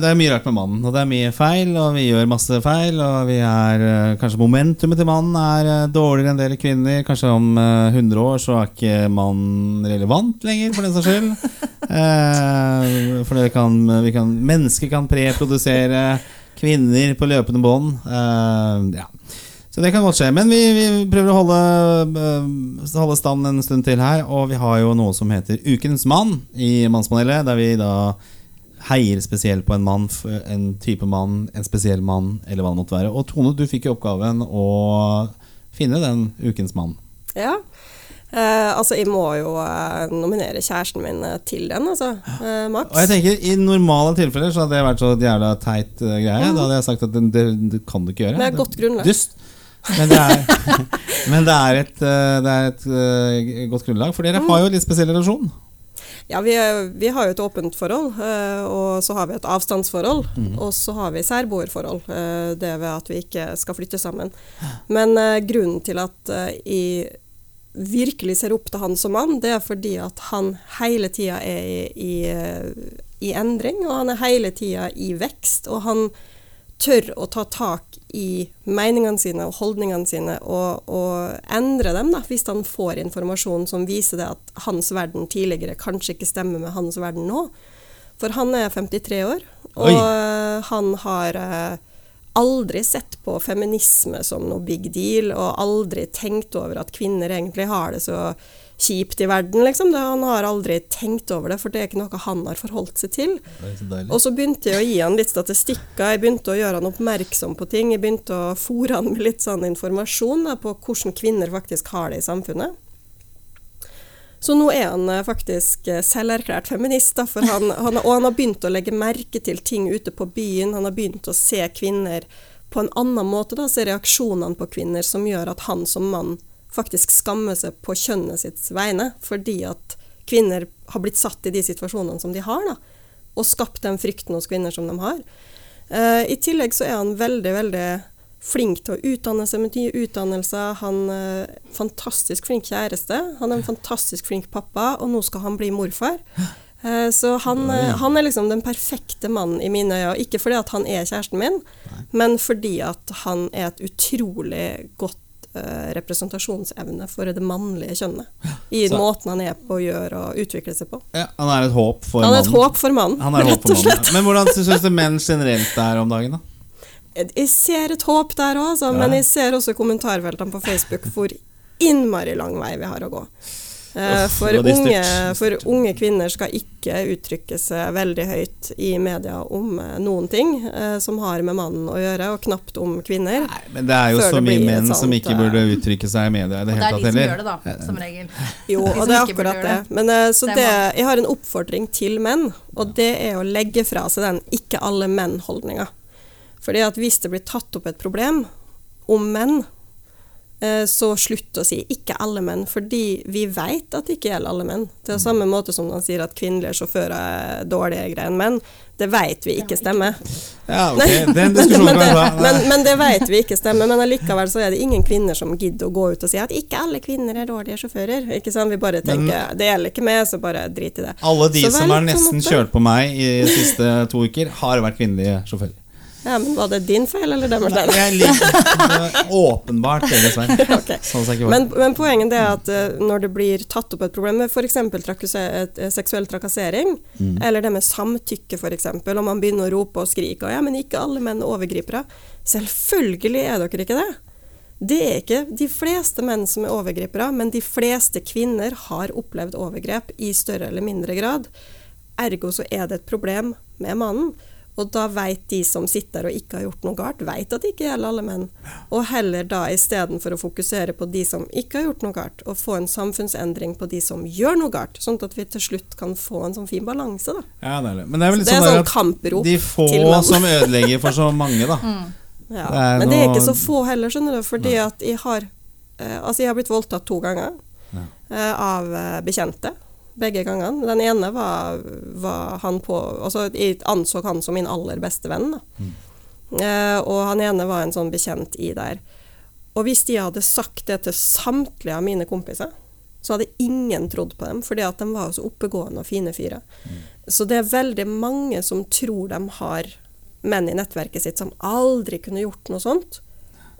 Speaker 2: det er mye rart med mannen, og det er mye feil, og vi gjør masse feil. Og vi er eh, Kanskje momentumet til mannen er eh, dårligere enn dere kvinner. Kanskje om eh, 100 år så er ikke mannen relevant lenger, for den saks skyld. Eh, for det kan, vi kan, mennesker kan preprodusere kvinner på løpende bånd. Eh, ja. Så det kan godt skje. Men vi, vi prøver å holde, eh, holde stand en stund til her. Og vi har jo noe som heter Ukens mann i Mannspanelet, der vi da heier spesielt på en mann, en type mann, en spesiell mann, eller hva det måtte være. Og Tone, du fikk jo oppgaven å finne den ukens mann.
Speaker 3: Ja. Eh, altså, jeg må jo eh, nominere kjæresten min eh, til den, altså. Eh, Max.
Speaker 2: Og jeg tenker, I normale tilfeller så hadde det vært så jævla teit eh, greie. Da hadde jeg sagt at det, det, det kan du ikke gjøre.
Speaker 3: Med et godt grunnlag.
Speaker 2: Dust. Men det er, men det er et, eh, det er et eh, godt grunnlag, for dere har jo litt spesiell relasjon.
Speaker 3: Ja, vi, vi har jo et åpent forhold, eh, og så har vi et avstandsforhold. Og så har vi særboerforhold. Det ved at vi ikke skal flytte sammen. Men grunnen til at jeg virkelig ser opp til han som mann, det er fordi at han hele tida er i, i, i endring, og han er hele tida i vekst. Og han tør å ta tak i meningene sine og holdningene sine og, og endre dem, da, hvis han får informasjon som viser det at hans verden tidligere kanskje ikke stemmer med hans verden nå. For han er 53 år, og
Speaker 2: Oi.
Speaker 3: eh, han har eh, aldri sett på feminisme som noe big deal, og aldri tenkt over at kvinner egentlig har det så kjipt i verden, liksom. Det, han har aldri tenkt over det, for det er ikke noe han har forholdt seg til.
Speaker 2: Så.
Speaker 3: Og så begynte jeg å gi han litt statistikker, jeg begynte å gjøre han oppmerksom på ting. Jeg begynte å fòre han med litt sånn informasjon da, på hvordan kvinner faktisk har det i samfunnet. Så nå er han eh, faktisk eh, selverklært feminist, da, han, han, og han har begynt å legge merke til ting ute på byen. Han har begynt å se kvinner på en annen måte, da, se reaksjonene på kvinner som gjør at han som mann faktisk skammer seg på kjønnet sitt vegne, fordi at kvinner har blitt satt i de situasjonene som de har, da, og skapt den frykten hos kvinner som de har. Uh, I tillegg så er han veldig, veldig flink til å utdanne seg med nye utdannelser. Han er fantastisk flink kjæreste. Han er en fantastisk flink pappa, og nå skal han bli morfar. Eh, Så han, eh, han er liksom den perfekte mannen i mine øyne. Ikke fordi at han er kjæresten min, men fordi at han er et utrolig godt representasjonsevne for det mannlige kjønnet. I
Speaker 2: Så-
Speaker 3: måten han er på å gjøre og utvikle seg på.
Speaker 2: Ja, han er et håp for
Speaker 3: Han er et
Speaker 2: mannen.
Speaker 3: håp for mannen,
Speaker 2: er
Speaker 3: rett
Speaker 2: for
Speaker 3: og slett.
Speaker 2: mannen. Men hvordan syns du menn generelt er om dagen, da?
Speaker 3: Jeg ser et håp der òg, ja. men jeg ser også kommentarfeltene på Facebook hvor innmari lang vei vi har å gå. Eh, For unge, for unge kvinner skal ikke uttrykke seg veldig høyt i media om eh, noen ting eh, som har med mannen å gjøre, og knapt om kvinner.
Speaker 2: Nei, men det er jo så mye menn som ikke burde uttrykke seg i media i det
Speaker 4: Og det er de
Speaker 2: tatt
Speaker 4: som gjør det, da, som regel.
Speaker 3: Jo,
Speaker 4: De
Speaker 3: og det er akkurat det. Men, så
Speaker 4: Det
Speaker 3: jeg har en oppfordring til menn, og det er å legge fra seg den 'ikke alle menn'-holdninga. Fordi at hvis det blir tatt opp et problem om menn, så slutt å si 'ikke alle menn', fordi vi vet at det ikke gjelder alle menn. Det er samme måte som man sier at kvinnelige sjåfører er dårligere enn menn. Det vet vi ikke stemmer.
Speaker 2: Ja, ok, det er
Speaker 3: men,
Speaker 2: diskusjon. men,
Speaker 3: det, men, men det vet vi ikke stemmer. Men allikevel så er det ingen kvinner som gidder å gå ut og si at ikke alle kvinner er dårlige sjåfører. Ikke sant? Vi bare
Speaker 2: Men-
Speaker 3: tenker det gjelder ikke meg, så bare drit i det.
Speaker 2: Alle de
Speaker 3: Så
Speaker 2: som har nesten kjørt på meg i de siste to uker, har vært kvinnelige sjåfører.
Speaker 3: Ja, men Var det din feil eller deres
Speaker 2: Nei, jeg liker Åpenbart deres feil.
Speaker 3: Okay.
Speaker 2: Sånn
Speaker 3: Men, men poenget er at eh, når det blir tatt opp et problem med f.eks. seksuell trakassering,
Speaker 2: Mm.
Speaker 3: eller det med samtykke f.eks., og man begynner å rope og skrike og ja, men ikke alle menn er overgripere. Selvfølgelig er dere ikke det. Det er ikke de fleste menn som er overgripere, men de fleste kvinner har opplevd overgrep i større eller mindre grad. Ergo så er det et problem med mannen. Og da veit de som sitter og ikke har gjort noe galt, veit at det ikke gjelder alle menn. Og heller da istedenfor å fokusere på de som ikke har gjort noe galt, og få en samfunnsendring på de som gjør noe galt, sånn at vi til slutt kan få en sånn fin balanse, da.
Speaker 2: Ja, det er det. Men det er vel litt
Speaker 3: Det er
Speaker 2: sånn kamprop
Speaker 3: til
Speaker 2: at de få som ødelegger for så mange, da.
Speaker 3: Ja.
Speaker 2: Det er
Speaker 3: Men det er ikke så få heller, skjønner du, fordi at jeg har eh, Altså, jeg har blitt voldtatt to ganger
Speaker 2: Ja.
Speaker 3: eh, av eh, bekjente. Begge gangene. Den ene var, var han på Altså, jeg anså han som min aller beste venn, da.
Speaker 2: Mm.
Speaker 3: Eh, og han ene var en sånn bekjent i der. Og hvis de hadde sagt det til samtlige av mine kompiser, så hadde ingen trodd på dem, fordi at de var så oppegående og fine fyrer. Så det er veldig mange som tror de har menn i nettverket sitt som aldri kunne gjort noe sånt.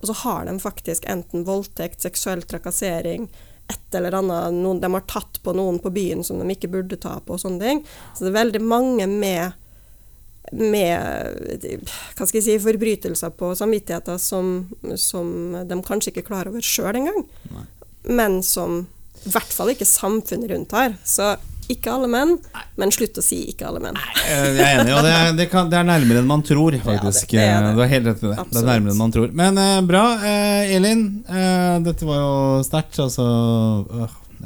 Speaker 3: Og så har de faktisk enten voldtekt, seksuell trakassering, et eller annet noen, De har tatt på noen på byen som de ikke burde ta på, og sånne ting. Så det er veldig mange med med hva skal jeg si, forbrytelser på samvittigheter som, som de kanskje ikke klarer over sjøl engang, men som i hvert fall ikke samfunnet rundt har. Så ikke alle menn, men slutt å si ikke alle menn.
Speaker 2: Eh, Jeg er enig, og det er, det, kan, det er nærmere enn man tror, faktisk.
Speaker 3: det er det.
Speaker 2: Du har helt rett i det. Det er nærmere enn man tror. Men uh, bra. Uh, Elin, uh, dette var jo sterkt, altså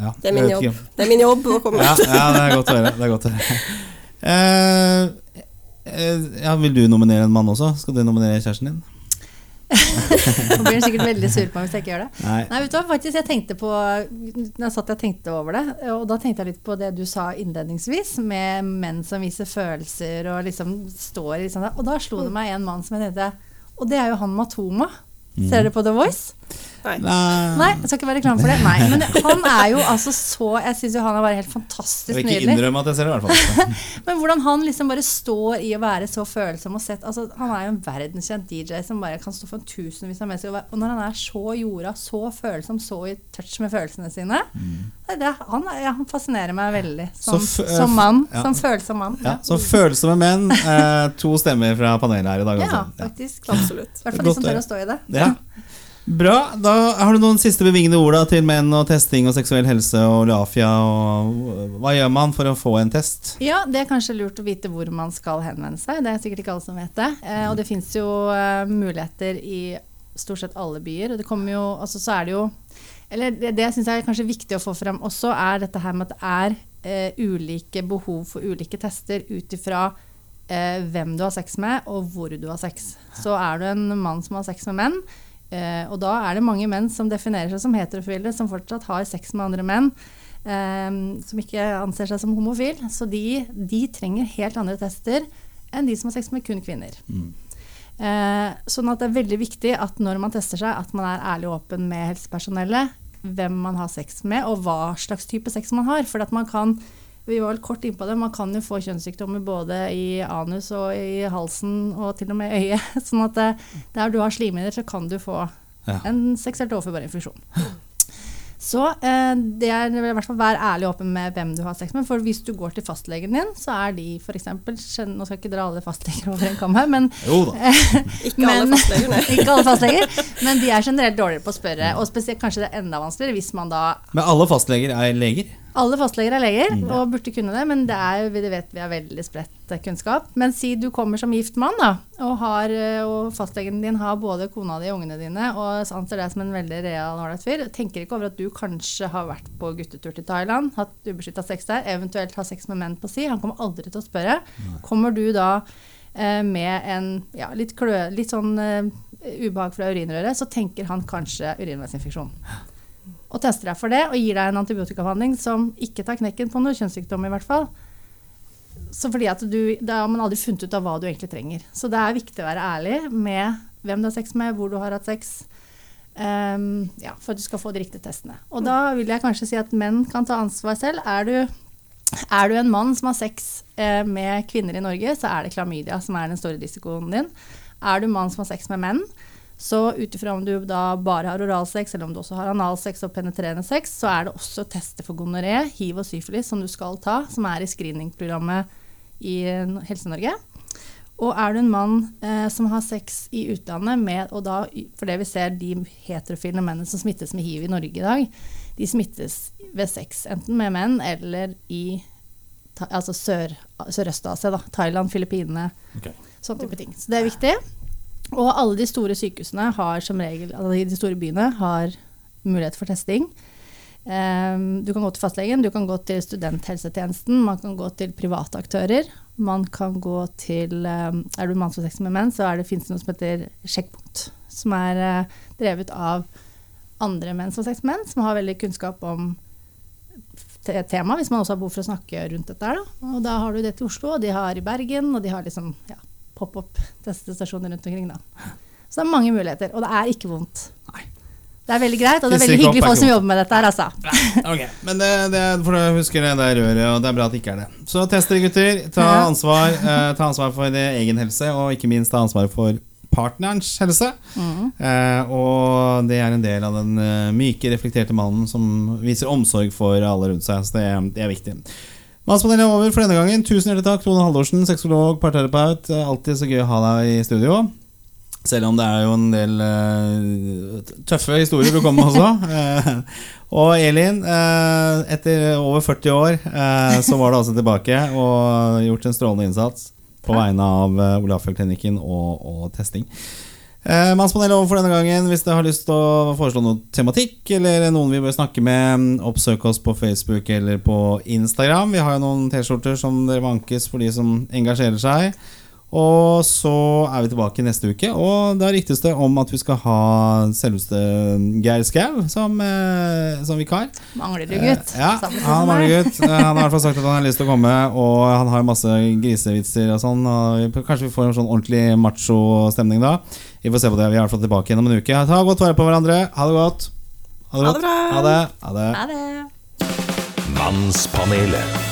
Speaker 2: ja,
Speaker 3: Det er min jobb.
Speaker 2: ikke.
Speaker 3: Det er min jobb å komme
Speaker 2: Ja, ja, det er godt å høre. Det er godt å høre. Eh, eh, ja, vil du nominere en mann også? Skal du nominere kjæresten din?
Speaker 4: Nå blir hun sikkert veldig sur på meg hvis jeg ikke gjør det.
Speaker 2: Nei.
Speaker 4: Nei, vet du hva, faktisk jeg tenkte på jeg satt og tenkte over det, og da tenkte jeg litt på det du sa innledningsvis, med menn som viser følelser og liksom står i sånn der. Og da slo det meg en mann som jeg tenkte Og det er jo han Matoma. Ser dere på The Voice?
Speaker 3: Nei.
Speaker 2: Nei.
Speaker 4: Nei, jeg skal ikke være reklame for det. Nei, Men han er jo altså så Jeg syns jo han er bare helt fantastisk nydelig.
Speaker 2: Jeg vil ikke innrømme at jeg ser det, i hvert fall.
Speaker 4: Men hvordan han liksom bare står i å være så følsom og sett altså, Han er jo en verdenskjent DJ som bare kan stå for en tusenvis av mennesker. og når han er så jorda, så følsom, så i touch med følelsene sine mm. det, han, ja, han fascinerer meg veldig som, som mann.
Speaker 2: ja.
Speaker 4: Som følsom mann.
Speaker 2: Ja, så følsomme menn. Eh, to stemmer fra panelet her i dag,
Speaker 4: Ja,
Speaker 2: altså. Ja.
Speaker 4: faktisk.
Speaker 3: Absolutt.
Speaker 4: I hvert fall de som tør å stå i det.
Speaker 2: Ja. Bra. Da har du noen siste bevingede ord til menn og testing og seksuell helse og Lafia. Og hva gjør man for å få en test?
Speaker 4: Ja, det er kanskje lurt å vite hvor man skal henvende seg. Det er sikkert ikke alle som vet det. Eh, og det fins jo eh, muligheter i stort sett alle byer. Og det kommer jo altså så er det jo Eller det, det syns jeg er kanskje viktig å få frem også, er dette her med at det er eh, ulike behov for ulike tester ut ifra eh, hvem du har sex med, og hvor du har sex. Så er du en mann som har sex med menn, eh, og da er det mange menn som definerer seg som heterofile, som fortsatt har sex med andre menn. eh, som ikke anser seg som homofil. Så de, de trenger helt andre tester enn de som har sex med kun kvinner. Eh, sånn at det er veldig viktig at når man tester seg, at man er ærlig og åpen med helsepersonellet. Hvem man har sex med, og hva slags type sex man har. For at man kan vi var vel kort innpå det, man kan jo få kjønnssykdommer både i anus og i halsen og til og med i øyet. Sånn at eh, der du har slimhinner, så kan du få
Speaker 2: Ja.
Speaker 4: en seksuelt overførbar infeksjon. Så eh, det er i hvert fall vær ærlig og åpen med hvem du har sex med. For hvis du går til fastlegen din, så er de f.eks. Nå skal jeg ikke dra alle fastleger over en kam her, men
Speaker 2: Jo da.
Speaker 3: Ikke
Speaker 4: Men-
Speaker 3: alle
Speaker 4: ikke alle fastleger, men de er generelt dårligere på å spørre. Og spesielt kanskje det er enda vanskeligere hvis man da
Speaker 2: Men alle fastleger er leger.
Speaker 4: Alle fastleger er leger og burde kunne det, men det er, vi vet vi har veldig spredt kunnskap. Men si du kommer som gift mann, da, og, har, eh, og fastlegen din har både kona di og ungene dine, og anser deg som en veldig real ålreit fyr, tenker ikke over at du kanskje har vært på guttetur til Thailand, hatt ubeskytta sex der, eventuelt har sex med menn på si. Han kommer aldri til å spørre. Kommer du da eh, med en ja, litt, klø, litt sånn eh, ubehag fra urinrøret, så tenker han kanskje urinveisinfeksjon og tester deg for det og gir deg en antibiotikabehandling som ikke tar knekken på noe kjønnssykdom, i hvert fall. Så fordi at du, Da har man aldri funnet ut av hva du egentlig trenger. Så det er viktig å være ærlig med hvem du har sex med, hvor du har hatt sex. Um, ja, for at du skal få de riktige testene. Og da vil jeg kanskje si at menn kan ta ansvar selv. Er du, er du en mann som har sex eh, med kvinner i Norge, så er det klamydia som er den store risikoen din. Er du mann som har sex med menn, så ut ifra om du da bare har oralsex, eller om du også har analsex og penetrerende sex, så er det også tester for gonoré, hiv og syfilis som du skal ta, som er i screeningprogrammet i eh, Helse-Norge. Og er du en mann eh, som har sex i utlandet med, og da, for det vi ser, de heterofile mennene som smittes med hiv i Norge i dag, de smittes ved sex, enten med menn eller i altså Sør-Øst-Asia, sør Thailand, Filippinene,
Speaker 2: okay.
Speaker 4: sånne type ting. Så det er viktig. Og alle de store sykehusene har som regel, altså de store byene har mulighet for testing. Um, du kan gå til fastlegen, du kan gå til studenthelsetjenesten, man kan gå til private aktører. Man kan gå til um, Er du mann som har sex med menn, så er det, finnes det noe som heter Sjekkpunkt. Som er uh, drevet av andre menn som har sex med menn, som har veldig kunnskap om te- tema, hvis man også har behov for å snakke rundt dette. Da. Og da har du det til Oslo, og de har i Bergen, og de har liksom ja, pop-up testestasjoner rundt omkring. Da. Så det er mange muligheter, og det er ikke vondt.
Speaker 2: Nei.
Speaker 4: Det er veldig greit, og det er veldig
Speaker 2: hyggelig
Speaker 4: folk som jobber med dette her, altså.
Speaker 2: Okay. Men det, det, for jeg husker det der røret, og det er bra at det ikke er det. Så test dere, gutter. Ta ansvar, eh, ta ansvar for egen helse, og ikke minst ta ansvar for partnerens helse. Eh, og det er en del av den eh, myke, reflekterte mannen som viser omsorg for alle rundt seg. Så det, det er viktig. Mannspanelet er over for denne gangen. Tusen hjertelig takk, Tone Haldorsen, sexolog, parterapeut. Eh, Alltid så gøy å ha deg i studio. Selv om det er jo en del uh, tøffe historier du kommer med også. Eh, og Elin, uh, etter over 40 år, så var du altså tilbake og gjort en strålende innsats på vegne av Olafjordklinikken og, og testing. Eh, Mannspanelet over for denne gangen. Hvis dere har lyst til å foreslå noe tematikk, eller noen vi bør snakke med, oppsøk oss på Facebook eller på Instagram. Vi har jo noen T-skjorter som dere vankes for de som engasjerer seg. Og så er vi tilbake neste uke, og da riktes det om at vi skal ha selveste Geir Skau som, eh, som vikar.
Speaker 4: Mangler du, gutt?
Speaker 2: Ja, han mangler gutt. Eh, Han har i hvert fall sagt at han har lyst til å komme, og han har masse grisevitser og sånn. Og kanskje vi får en sånn ordentlig macho-stemning da. Vi får se på det. Vi er i hvert fall tilbake igjen om en uke. Ta godt vare på hverandre. Ha det godt.
Speaker 3: Ha det bra.
Speaker 2: Ha det. Ha det.
Speaker 4: Ha det.
Speaker 1: Mannspanelet.